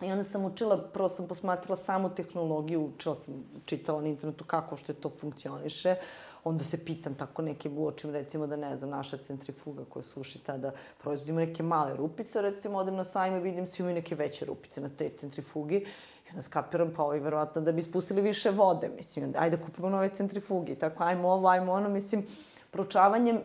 I onda sam učila, prvo sam posmatrala samu tehnologiju, učila sam, čitala na internetu kako što je to funkcioniše. Onda se pitam tako neke uočim, recimo da ne znam, naša centrifuga koja suši tada proizvodima neke male rupice, recimo odem na sajme vidim svi imaju neke veće rupice na te centrifugi. I onda skapiram, pa ovaj, verovatno da bi spustili više vode, mislim, onda, ajde kupimo nove centrifuge, tako, ajmo ovo, ajmo ono, mislim, proučavanjem,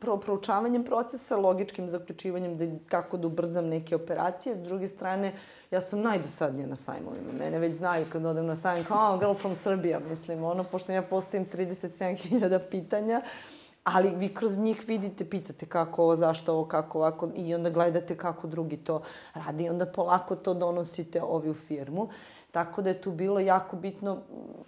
pro, proučavanjem procesa, logičkim zaključivanjem da, kako da ubrzam neke operacije, s druge strane, ja sam najdosadnija na sajmovima. Mene već znaju kad odem na sajm, kao, oh, girl from Serbia, mislim, ono, pošto ja postavim 37.000 pitanja, ali vi kroz njih vidite, pitate kako ovo, zašto ovo, kako ovako, i onda gledate kako drugi to radi, i onda polako to donosite ovi u firmu. Tako da je tu bilo jako bitno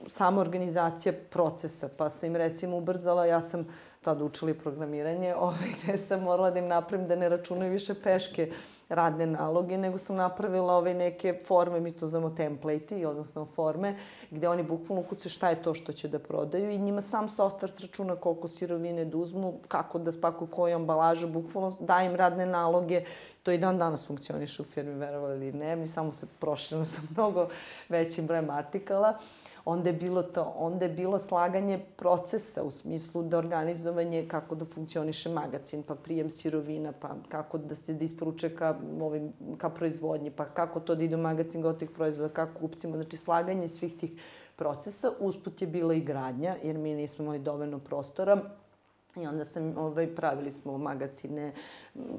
sama organizacija procesa, pa sam im recimo ubrzala, ja sam tada učili programiranje, ovaj, gde sam morala da im napravim da ne računaju više peške radne naloge, nego sam napravila ove neke forme, mi to zovemo template odnosno forme, gde oni bukvalno ukucaju šta je to što će da prodaju i njima sam software sračuna koliko sirovine da uzmu, kako da spakuju koju ambalažu, bukvalno daje im radne naloge. To i dan danas funkcioniše u firmi, verovali ili ne, mi samo se proširimo sa mnogo većim brojem artikala onda je bilo to, onda je bilo slaganje procesa u smislu da organizovanje kako da funkcioniše magazin, pa prijem sirovina, pa kako da se da isporuče ka, ovim, ka proizvodnji, pa kako to da ide u magazin gotovih proizvoda, kako kupcima, znači slaganje svih tih procesa. Usput je bila i gradnja, jer mi nismo imali dovoljno prostora I onda sam, ovaj, pravili smo magacine,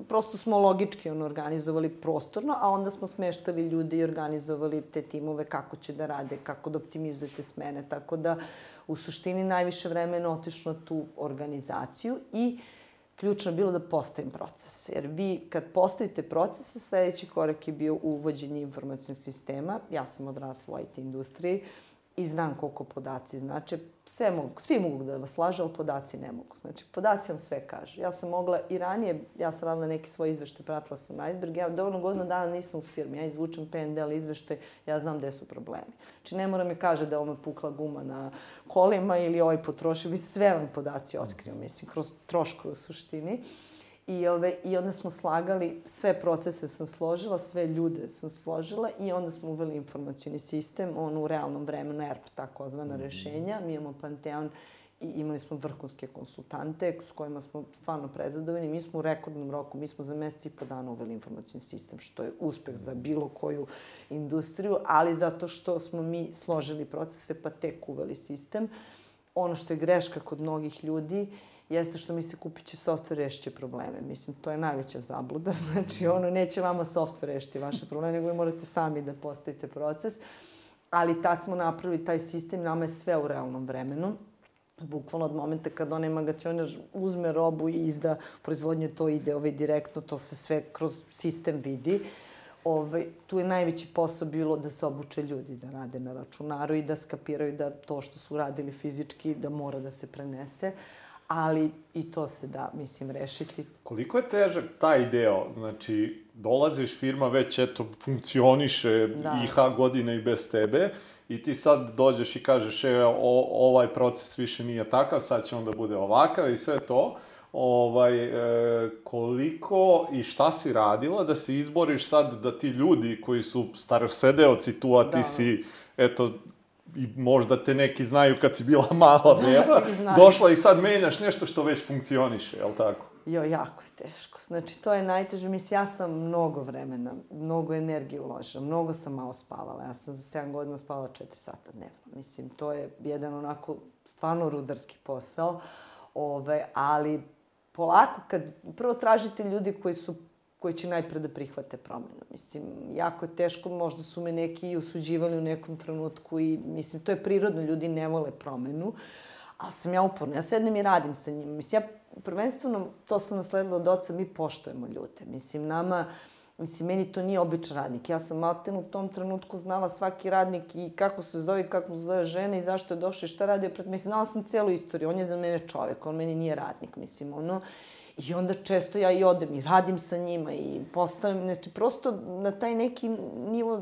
prosto smo logički ono, organizovali prostorno, a onda smo smeštali ljudi i organizovali te timove kako će da rade, kako da optimizujete smene, tako da u suštini najviše vremena otišlo tu organizaciju i ključno bilo da postavim proces. Jer vi kad postavite procese, sledeći korak je bio uvođenje informacijnog sistema. Ja sam odrasla u IT industriji i znam koliko podaci znače. Sve mogu, svi mogu da vas lažu, ali podaci ne mogu. Znači, podaci vam sve kažu. Ja sam mogla i ranije, ja sam radila neki svoj izvešte, pratila sam Iceberg, ja dovoljno godinu dana nisam u firmi, ja izvučem PNDL izvešte, ja znam gde su problemi. Znači, ne mora mi kaže da ome pukla guma na kolima ili ovaj potrošio, mi sve vam podaci otkriju, mislim, kroz troškove u suštini. Uh, I, ove, I onda smo slagali, sve procese sam složila, sve ljude sam složila i onda smo uveli informacijni sistem, on u realnom vremenu, ERP, takozvana mm -hmm. rešenja. Mi imamo Panteon i imali smo vrhunske konsultante s kojima smo stvarno prezadovoljni. Mi smo u rekordnom roku, mi smo za mesec i po dana uveli informacijni sistem, što je uspeh za bilo koju industriju, ali zato što smo mi složili procese pa tek uveli sistem. Ono što je greška kod mnogih ljudi jeste što mi se kupit će software rešće probleme. Mislim, to je najveća zabluda. Znači, ono, neće vama software rešiti vaše probleme, nego vi morate sami da postavite proces. Ali tad smo napravili taj sistem, nama je sve u realnom vremenu. Bukvalno od momenta kad onaj magacioner uzme robu i izda proizvodnje, to ide ovaj, direktno, to se sve kroz sistem vidi. Ovaj, tu je najveći posao bilo da se obuče ljudi da rade na računaru i da skapiraju da to što su radili fizički da mora da se prenese ali i to se da, mislim, rešiti. Koliko je težak taj deo? Znači, dolaziš, firma već, eto, funkcioniše da. IH godine i bez tebe, i ti sad dođeš i kažeš, e, o, ovaj proces više nije takav, sad će onda bude ovakav i sve to. Ovaj, e, koliko i šta si radila da se izboriš sad da ti ljudi koji su starosedeoci tu, a ti da. si, eto, i možda te neki znaju kad si bila mala beba, došla i sad menjaš nešto što već funkcioniše, je li tako? Jo, jako je teško. Znači, to je najteže. Mislim, ja sam mnogo vremena, mnogo energije uložila, mnogo sam malo spavala. Ja sam za 7 godina spavala 4 sata dnevno. Mislim, to je jedan onako stvarno rudarski posao. Ove, ali polako, kad prvo tražite ljudi koji su koji će najpre da prihvate promenu. Mislim, jako je teško, možda su me neki i osuđivali u nekom trenutku i, mislim, to je prirodno, ljudi ne vole promenu, Ali sam ja uporna, ja sednem i radim sa njima. Mislim, ja prvenstveno, to sam nasledila od oca, mi poštujemo ljude. Mislim, nama, mislim, meni to nije običan radnik. Ja sam malten u tom trenutku znala svaki radnik i kako se zove, kako se zove žena i zašto je došao i šta pred... Mislim, znala sam celu istoriju. On je za mene čovek, on meni nije radnik, mislim, ono. I onda često ja i odem i radim sa njima i postavim, znači prosto na taj neki nivo,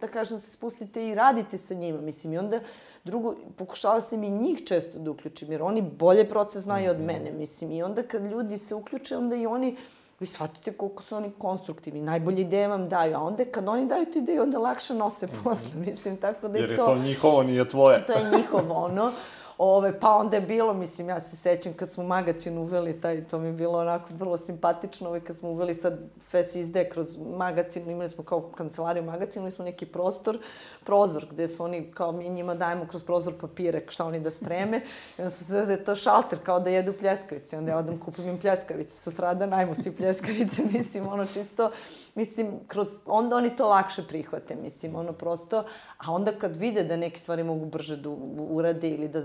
da kažem, se spustite i radite sa njima, mislim, i onda drugo, pokušala sam i njih često da uključim, jer oni bolje proces znaju od Mhm. mene, mislim, i onda kad ljudi se uključe, onda i oni, vi shvatite koliko su oni konstruktivni, najbolje ideje vam daju, a onda kad oni daju tu ideju, onda lakše nose posle, mislim, tako da Mhm. Jer je je to... to njihovo, nije tvoje. To je njihovo ono. Ove, pa onda je bilo, mislim, ja se sećam kad smo magacin uveli, taj, to mi je bilo onako vrlo simpatično, ovaj, kad smo uveli sad, sve se izde kroz magacin, imali smo kao kancelariju magacin, imali smo neki prostor, prozor, gde su oni, kao mi njima dajemo kroz prozor papire, šta oni da spreme, i onda smo se zazeli, to šalter, kao da jedu pljeskavice, onda ja odem kupim im pljeskavice, sutrada najmo svi pljeskavice, mislim, ono čisto, mislim, kroz, onda oni to lakše prihvate, mislim, ono prosto, a onda kad vide da neke stvari mogu brže da urade ili da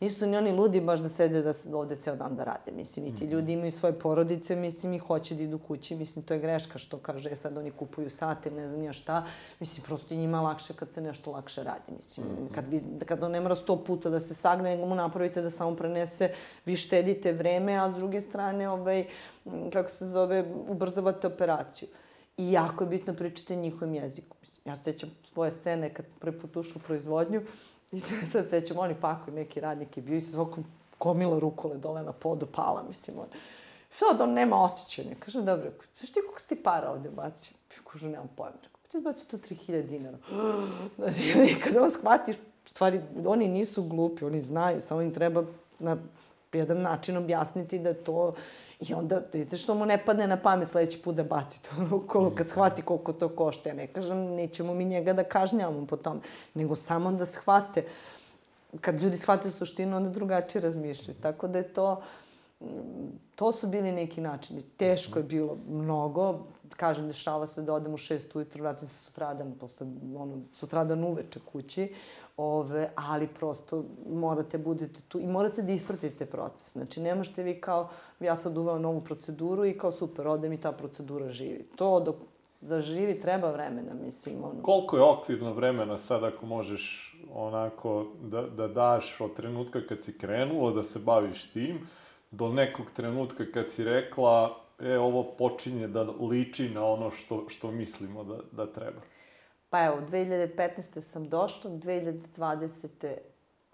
nisu ni oni ludi baš da sede da ovde ceo dan da rade, mislim, i ti ljudi imaju svoje porodice, mislim, i hoće da idu kući, mislim, to je greška što kaže, sad oni kupuju sate, ne znam ja šta, mislim, prosto njima lakše kad se nešto lakše radi, mislim, kad, vi, kad on ne mora sto puta da se sagne, nego mu napravite da samo prenese, vi štedite vreme, a s druge strane, ovaj, kako se zove, ubrzavate operaciju. I jako je bitno pričati njihovim jezikom. Mislim, ja se sećam svoje scene kad sam prvi put ušla u proizvodnju i sad sećam, oni pakuju neki radnik je bio i sa svakom gomila rukole dole na podu pala, mislim, on. Da on nema osjećanja? Kažem, dobro, znaš ti koliko si ti para ovde bacio? Kažem, nemam pojma. Rekao, pa ti bacio to 3000 dinara. Znači, kada on shvatiš, stvari, oni nisu glupi, oni znaju, samo im treba na jedan način objasniti da to... I onda, vidite što mu ne padne na pamet sledeći put da baci to rukolu kad shvati koliko to košta. Ja ne kažem, nećemo mi njega da kažnjavamo po tom, nego samo da shvate. Kad ljudi shvate suštinu, onda drugačije razmišljaju. Tako da je to, mm, to su bili neki načini. Teško je bilo mnogo. Kažem, dešava se da odem u šest ujutru, vratim se sutradan, posle, ono, sutradan uveče kući. Ove, ali prosto morate budete tu i morate da ispratite proces. Znači, ne možete vi kao, ja sad uveo novu proceduru i kao super, ode mi ta procedura živi. To dok zaživi treba vremena, mislim. Ono. Koliko je okvirno vremena sad ako možeš onako da, da daš od trenutka kad si krenulo da se baviš tim, do nekog trenutka kad si rekla, e, ovo počinje da liči na ono što, što mislimo da, da treba. Pa evo, 2015. sam došla, 2020.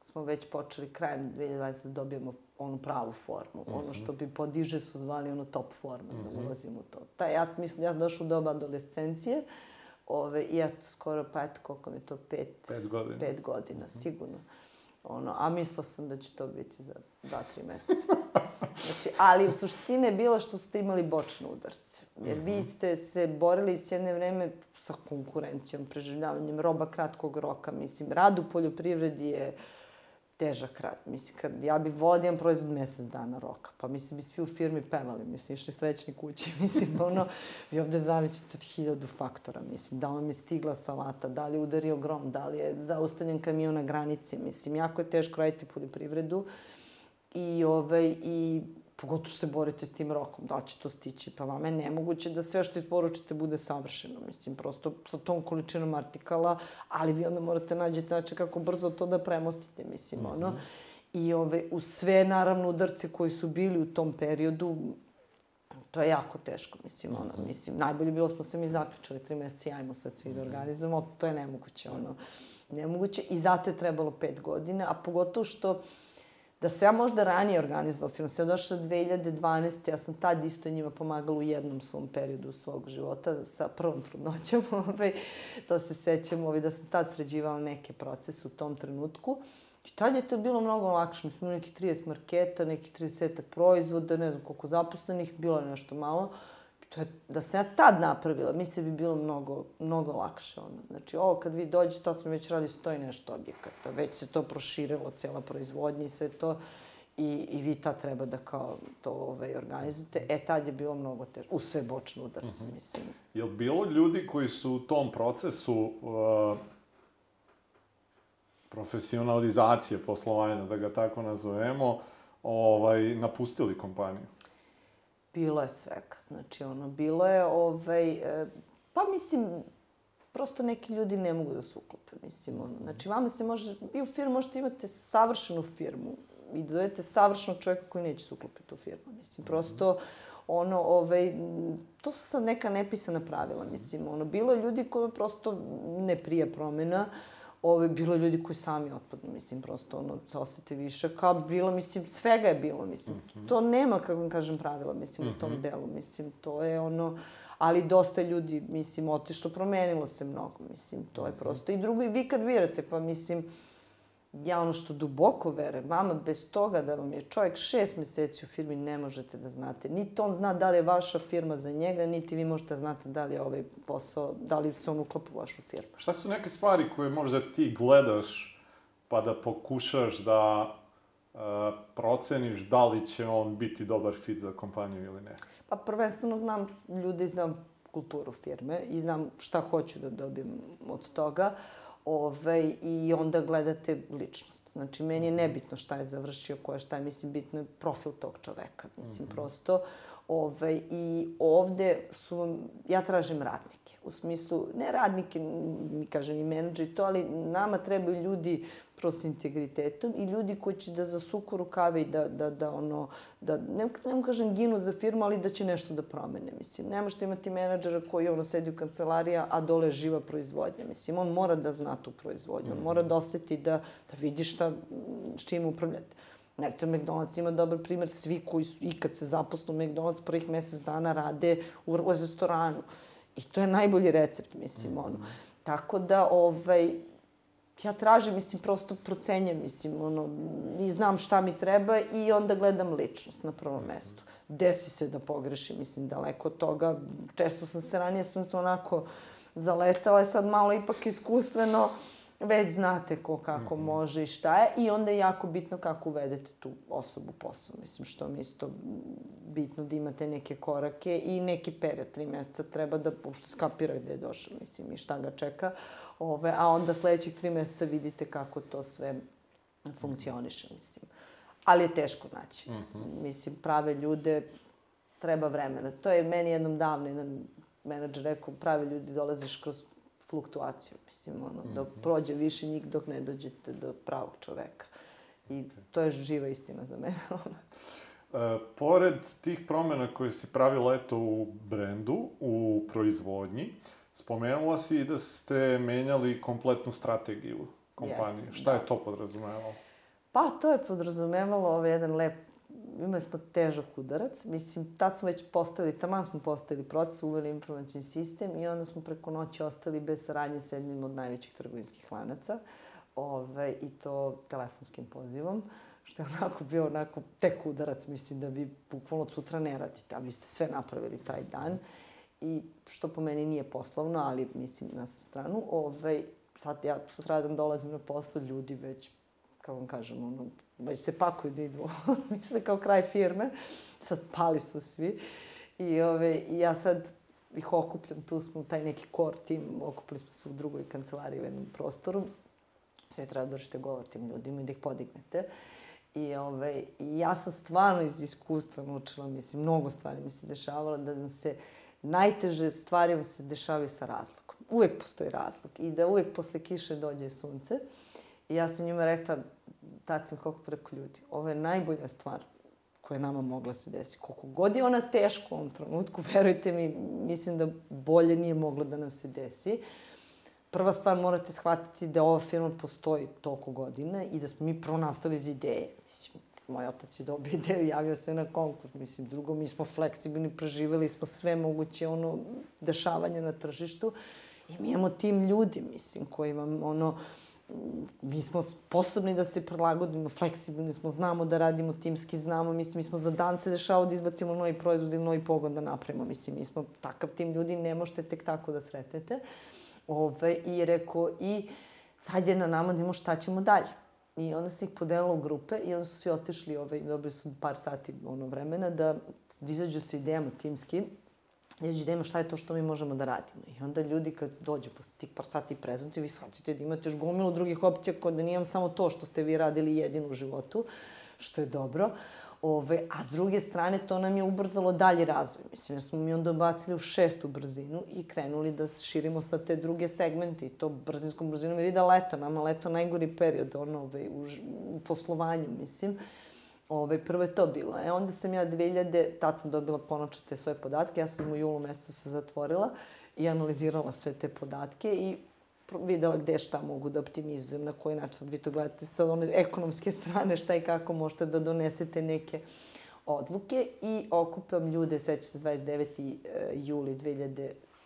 smo već počeli krajem 2020. da dobijemo onu pravu formu. Ono što bi podiže su zvali ono top forma, da ulazimo u to. Ta, ja sam mislim, ja sam došla u doba adolescencije, ove, i eto, skoro, pa eto, koliko mi je to, pet, Pet godina. Pet godina, sigurno. Ono, a mislila sam da će to biti za dva, tri meseca. Znači, ali u suštini je bilo što ste imali bočne udarce. Jer vi ste se borili s jedne vreme sa konkurencijom, preživljavanjem roba kratkog roka. Mislim, rad u poljoprivredi je težak rad. Mislim, kad ja bi volila jedan proizvod mesec dana roka, pa mislim, bi svi u firmi pevali, mislim, išli srećni kući, mislim, ono, vi ovde zavisite od hiljadu faktora, mislim, da li vam je stigla salata, da li je udario grom, da li je zaustavljen kamion na granici, mislim, jako je teško raditi poljoprivredu i, ovaj, i pogotovo što se borite s tim rokom, da će to stići, pa vama je nemoguće da sve što isporučite bude savršeno, mislim, prosto sa tom količinom artikala, ali vi onda morate nađete način kako brzo to da premostite, mislim, ono. I ove, u sve, naravno, udarce koji su bili u tom periodu, to je jako teško, mislim, ono, mislim, najbolje bilo smo se mi zaključali tri meseca i ajmo sad svi da organizujemo, to je nemoguće, ono, nemoguće i zato je trebalo pet godina, a pogotovo što da se ja možda ranije organizovala film, sam ja došla 2012. Ja sam tad isto njima pomagala u jednom svom periodu svog života sa prvom trudnoćom. Ovaj, to se sećam, ovaj, da sam tad sređivala neke procese u tom trenutku. I tad je to bilo mnogo lakše. Mi smo neki 30 marketa, neki 30 proizvoda, ne znam koliko zaposlenih, bilo je nešto malo. To je, da sam ja tad napravila, mislim bi bilo mnogo, mnogo lakše. Ono. Znači, ovo kad vi dođete, to smo već radili sto i nešto objekata. Već se to proširilo, cela proizvodnja i sve to. I, I vi tad treba da kao to ovaj, organizujete. E, tad je bilo mnogo teže. U sve bočne udarce, mislim. Je li bilo ljudi koji su u tom procesu uh, profesionalizacije poslovanja, da ga tako nazovemo, ovaj, napustili kompaniju? Bilo je svega. Znači, ono, bilo je, ovaj, e, pa mislim, prosto neki ljudi ne mogu da se uklope, mislim, ono. Znači, vama se može, vi u firmu možete imate savršenu firmu i da dodajete savršenog čovjeka koji neće se uklopiti u firmu, mislim, prosto, ono, ovaj, to su sad neka nepisana pravila, mislim, ono, bilo je ljudi koji prosto ne prija promena, ove, bilo ljudi koji sami otpadnu, mislim, prosto, ono, se osete više, kao bilo, mislim, svega je bilo, mislim, mm -hmm. to nema, kako vam kažem, pravila, mislim, mm -hmm. u tom mhm. delu, mislim, to je ono, ali dosta ljudi, mislim, otišlo, promenilo se mnogo, mislim, to je mhm. prosto. I drugo, i vi kad birate, pa mislim, ja ono što duboko vere, vama bez toga da vam je čovjek šest meseci u firmi ne možete da znate. Niti on zna da li je vaša firma za njega, niti vi možete da znate da li je ovaj posao, da li se on uklapa u vašu firmu. Šta su neke stvari koje možda ti gledaš pa da pokušaš da uh, proceniš da li će on biti dobar fit za kompaniju ili ne? Pa prvenstveno znam ljude i znam kulturu firme i znam šta hoću da dobijem od toga. Ove, I onda gledate ličnost. Znači, meni je nebitno šta je završio, ko je šta je, mislim, bitno je profil tog čoveka. Mislim, mm -hmm. prosto. Ove, I ovde su, ja tražim radnike. U smislu, ne radnike, mi kažem i menadžeri to, ali nama trebaju ljudi prosto s integritetom i ljudi koji će da zasuku rukave i da, da, da ono, da, ne, ne kažem ginu za firmu, ali da će nešto da promene, mislim. Ne možete imati menadžera koji ono sedi u kancelarija, a dole je živa proizvodnja, mislim. On mora da zna tu proizvodnju, on mora da oseti da, da vidi šta, s čim upravljate. Recimo, McDonald's ima dobar primer, svi koji su ikad se zaposlu u McDonald's prvih mesec dana rade u, u restoranu. I to je najbolji recept, mislim, ono. Tako da, ovaj, ja tražim, mislim, prosto procenjam, mislim, ono, i znam šta mi treba i onda gledam ličnost na prvom mhm. mestu. Desi se da pogrešim, mislim, daleko od toga. Često sam se, ranije sam se onako zaletala, sad malo ipak iskustveno, već znate ko kako mm -hmm. može i šta je i onda je jako bitno kako uvedete tu osobu posao. Mislim, što mi isto bitno da imate neke korake i neki period, tri meseca treba da uopšte skapira gde je došao, mislim, i šta ga čeka. Ove, a onda sledećih tri meseca vidite kako to sve funkcioniše, mislim. Ali je teško naći. Mm -hmm. Mislim, prave ljude treba vremena. To je meni jednom davno jedan menadžer rekao, pravi ljudi dolaziš kroz fluktuaciju, mislim, ono, mm -hmm. dok prođe više njih dok ne dođete do pravog čoveka. I okay. to je živa istina za mene. e, pored tih promena koje si pravila eto u brendu, u proizvodnji, spomenula si i da ste menjali kompletnu strategiju kompanije. Jeste, Šta da. je to podrazumevalo? Pa, to je podrazumevalo ovaj jedan lep imali smo težak udarac. Mislim, tad smo već postavili, taman smo postavili proces, uveli informacijni sistem i onda smo preko noći ostali bez saradnje sa jednim od najvećih trgovinskih lanaca. Ove, I to telefonskim pozivom što je onako bio onako tek udarac, mislim da vi bukvalno sutra ne radite, a vi ste sve napravili taj dan. I što po meni nije poslovno, ali mislim na stranu, ovaj, sad ja sutradan dolazim na posao, ljudi već, kako vam kažem, ono, već se pakuju da idu, mislim kao kraj firme, sad pali su svi. I, ove, I ja sad ih okupljam, tu smo taj neki core tim, okupili smo se u drugoj kancelariji u jednom prostoru. Sve treba da govor tim ljudima i da ih podignete. I, ove, I ja sam stvarno iz iskustva naučila, mislim, mnogo stvari mi se dešavalo, da nam se najteže stvari vam se dešavaju sa razlogom. Uvek postoji razlog i da uvek posle kiše dođe sunce. I ja sam njima rekla, tad sam kako preko ljudi, ovo je najbolja stvar koja je nama mogla se desiti. Koliko god je ona teška u ovom trenutku, verujte mi, mislim da bolje nije moglo da nam se desi. Prva stvar morate shvatiti da ova firma postoji toliko godina i da smo mi prvo nastali iz ideje. Mislim, moj otac je dobio ideju, javio se na konkurs. Mislim, drugo, mi smo fleksibilni, preživeli smo sve moguće ono, dešavanje na tržištu. I mi imamo tim ljudi, mislim, koji vam, ono, mi smo sposobni da se prilagodimo, fleksibilni smo, znamo da radimo timski, znamo, mislim, mi smo za dan se dešao da izbacimo novi proizvod ili novi pogon da napravimo, mislim, mi smo takav tim ljudi, ne možete tek tako da sretnete. Ove, I rekao, i sad je na nama da imamo šta ćemo dalje. I onda se ih podelilo u grupe i onda su svi otišli, ovaj, dobili su par sati ono vremena da, da izađu sa idejama timski da ima šta je to što mi možemo da radimo. I onda ljudi kad dođu posle tih par sati prezentacije, vi shvatite da imate još gomilu drugih opcija kod da nijem samo to što ste vi radili jedino u životu, što je dobro. Ove, a s druge strane, to nam je ubrzalo dalji razvoj. Mislim, jer smo mi onda bacili u šestu brzinu i krenuli da širimo sa te druge segmente i to brzinskom brzinom, jer ide leto, nama leto najgori period, ono, ove, u, u poslovanju, mislim. Ove, prvo je to bilo. E, onda sam ja 2000, tad sam dobila konačno te svoje podatke, ja sam u julu mesecu se zatvorila i analizirala sve te podatke i videla gde šta mogu da optimizujem, na koji način sad vi to gledate sa one ekonomske strane, šta i kako možete da donesete neke odluke i okupam ljude, seća se 29. E, juli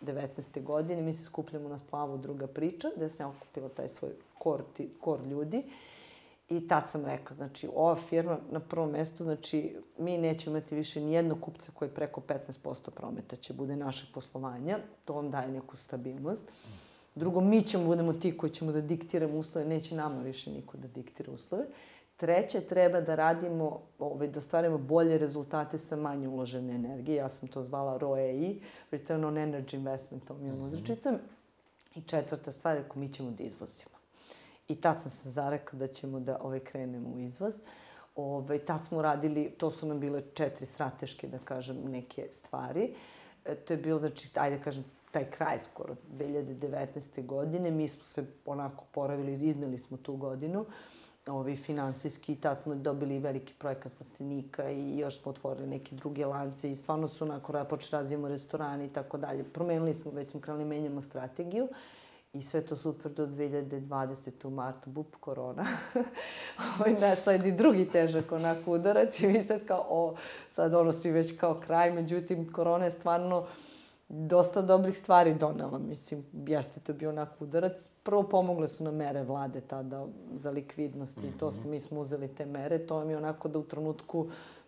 2019. godine, mi se skupljamo na splavu druga priča, gde sam okupila taj svoj kor, ti, kor ljudi i tad sam rekla, znači, ova firma na prvom mestu, znači, mi nećemo imati više ni jednog kupca koji preko 15% prometa će bude naše poslovanja, to vam daje neku stabilnost. Mm Drugo, mi ćemo budemo ti koji ćemo da diktiramo uslove, neće nama više niko da diktira uslove. Treće, treba da radimo, ovaj, da stvarimo bolje rezultate sa manje uložene energije. Ja sam to zvala ROEI, Return on Energy Investment, to mi je uzračica. I četvrta stvar je ako mi ćemo da izvozimo. I tad sam se zarekla da ćemo da ovaj, krenemo u izvoz. Ove, ovaj, tad smo radili, to su nam bile četiri strateške, da kažem, neke stvari. E, to je bilo, znači, ajde da kažem, taj kraj skoro 2019. godine. Mi smo se onako poravili, izneli smo tu godinu ovi, finansijski, tad smo dobili veliki projekat plastenika i još smo otvorili neke druge lance i stvarno su onako, počeli razvijemo restorani i tako dalje. Promenili smo, već smo krenuli, menjamo strategiju i sve to super do 2020. u martu, bup, korona. ovaj, ne, sledi drugi težak onako udarac i mi sad kao, o, sad ono svi već kao kraj, međutim, korona je stvarno dosta dobrih stvari donela. Mislim, jeste to bio onako udarac. Prvo pomogle su nam mere vlade tada za likvidnost i to smo, mi smo uzeli te mere. To vam je onako da u trenutku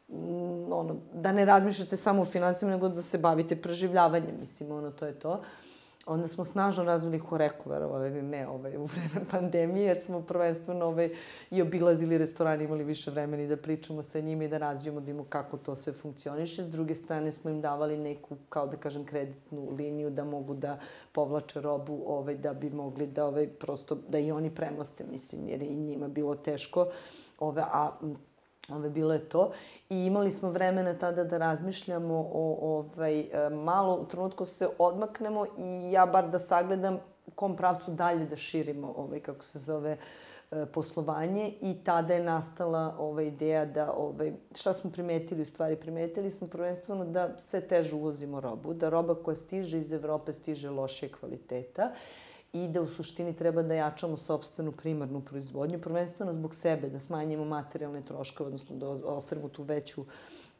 mm, ono, da ne razmišljate samo o finansijama, nego da se bavite preživljavanjem, mislim, ono, to je to. Uh, Onda smo snažno razvili horeku, verovali ili ne, ovaj, u vreme pandemije, jer smo prvenstveno ovaj, i obilazili restorani, imali više vremena i da pričamo sa njima i da razvijemo, da imamo kako to sve funkcioniše. S druge strane smo im davali neku, kao da kažem, kreditnu liniju da mogu da povlače robu, ovaj, da bi mogli da, ovaj, prosto, da i oni premoste, mislim, jer je i njima bilo teško. Ove, a Ove, bilo je to. I imali smo vremena tada da razmišljamo o, ovaj, e, malo u trenutku se odmaknemo i ja bar da sagledam kom pravcu dalje da širimo, ovaj, kako se zove, e, poslovanje i tada je nastala ova ideja da ovaj, šta smo primetili u stvari primetili smo prvenstveno da sve teže uvozimo robu da roba koja stiže iz Evrope stiže loše kvaliteta i da u suštini treba da jačamo sobstvenu primarnu proizvodnju, prvenstveno zbog sebe, da smanjimo materijalne troškove, odnosno da ostvarimo tu veću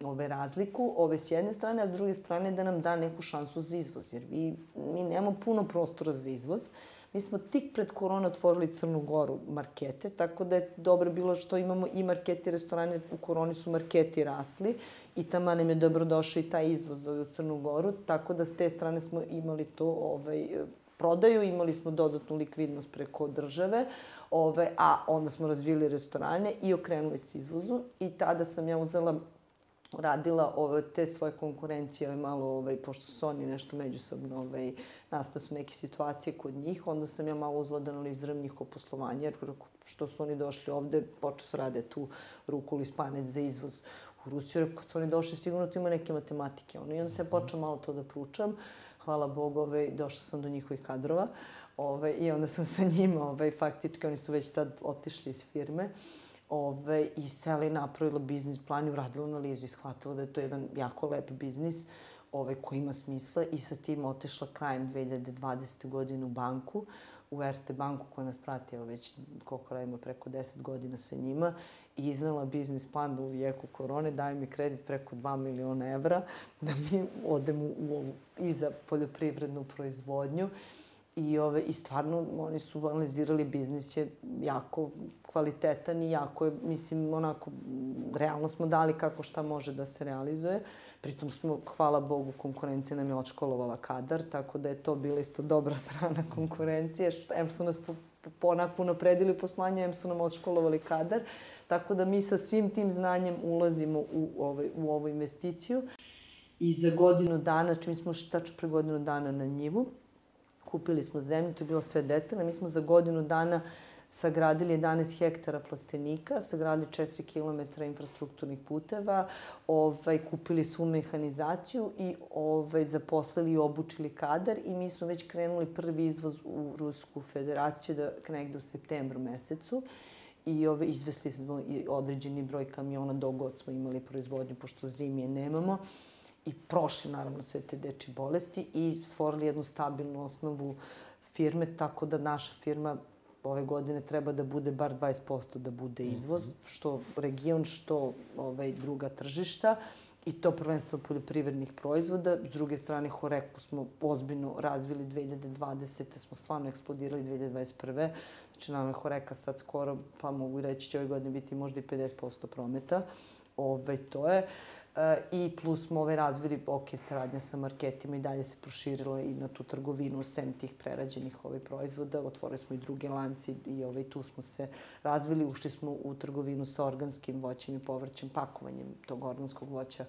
ove razliku, ove s jedne strane, a s druge strane da nam da neku šansu za izvoz, jer vi, mi nemamo puno prostora za izvoz. Mi smo tik pred korona otvorili Crnu Goru markete, tako da je dobro bilo što imamo i markete i restorane, u koroni su marketi rasli i tamo nam je dobro došao i taj izvoz u Crnu Goru, tako da s te strane smo imali to ovaj, prodaju, imali smo dodatnu likvidnost preko države, ove, a onda smo razvili restorane i okrenuli se izvozu i tada sam ja uzela radila ove, te svoje konkurencije malo, ovaj, pošto su oni nešto međusobno, ovaj, nastale su neke situacije kod njih, onda sam ja malo uzela da analiziram njihovo poslovanje, jer što su oni došli ovde, počeo su rade tu rukuli spanec za izvoz u Rusiju, kad su oni došli, sigurno tu ima neke matematike. Ono, I onda sam počela malo to da pručam hvala Bogu, ovaj, došla sam do njihovih kadrova ovaj, i onda sam sa njima, ovaj, faktički, oni su već tad otišli iz firme, ovaj, i seli napravila biznis plan i uradila analizu i shvatila da je to jedan jako lep biznis ovaj, koji ima smisla i sa tim otešla krajem 2020. godine u banku, u Erste banku koja nas prati, već koliko radimo preko 10 godina sa njima iznala biznis plan da u jeku korone daje mi kredit preko 2 miliona evra da mi odemo u ovu, i za poljoprivrednu proizvodnju. I, ove, I stvarno oni su analizirali biznis je jako kvalitetan i jako je, mislim, onako, realno smo dali kako šta može da se realizuje. Pritom smo, hvala Bogu, konkurencija nam je odškolovala kadar, tako da je to bila isto dobra strana konkurencije. Em što nas onako puno predili u poslanju, em su nam odškolovali kadar. Tako da mi sa svim tim znanjem ulazimo u, ovaj, u ovu investiciju. I za godinu dana, čim smo ušli tačno pre godinu dana na njivu, kupili smo zemlju, to je bilo sve detaljno. Mi smo za godinu dana sagradili 11 hektara plastenika, sagradili 4 km infrastrukturnih puteva, ovaj, kupili svu mehanizaciju i ovaj, zaposlili i obučili kadar i mi smo već krenuli prvi izvoz u Rusku federaciju da negde u septembru mesecu i ove, izvesli smo i određeni broj kamiona dogod smo imali proizvodnju, pošto zimije nemamo i prošli naravno sve te deči bolesti i stvorili jednu stabilnu osnovu firme, tako da naša firma ove godine treba da bude bar 20% da bude izvoz, mm -hmm. što region, što ovaj, druga tržišta i to prvenstveno poljoprivrednih proizvoda. S druge strane, Horeku smo ozbiljno razvili 2020. smo stvarno eksplodirali 2021. Znači, nam je Horeka sad skoro, pa mogu reći, će ove godine biti možda i 50% prometa. Ove, ovaj, to je. Uh, i plus smo ove razvili, ok, saradnja sa marketima i dalje se proširilo i na tu trgovinu, sem tih prerađenih ove proizvoda. Otvorili smo i druge lanci i ovaj, tu smo se razvili. Ušli smo u trgovinu sa organskim voćem i povrćem, pakovanjem tog organskog voća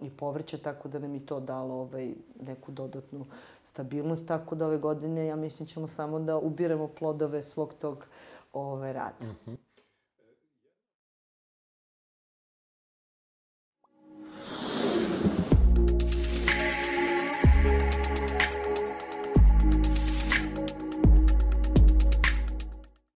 i povrća, tako da nam i to dalo ovaj, neku dodatnu stabilnost. Tako da ove godine, ja mislim, ćemo samo da ubiremo plodove svog tog ove, rada. Mm -hmm.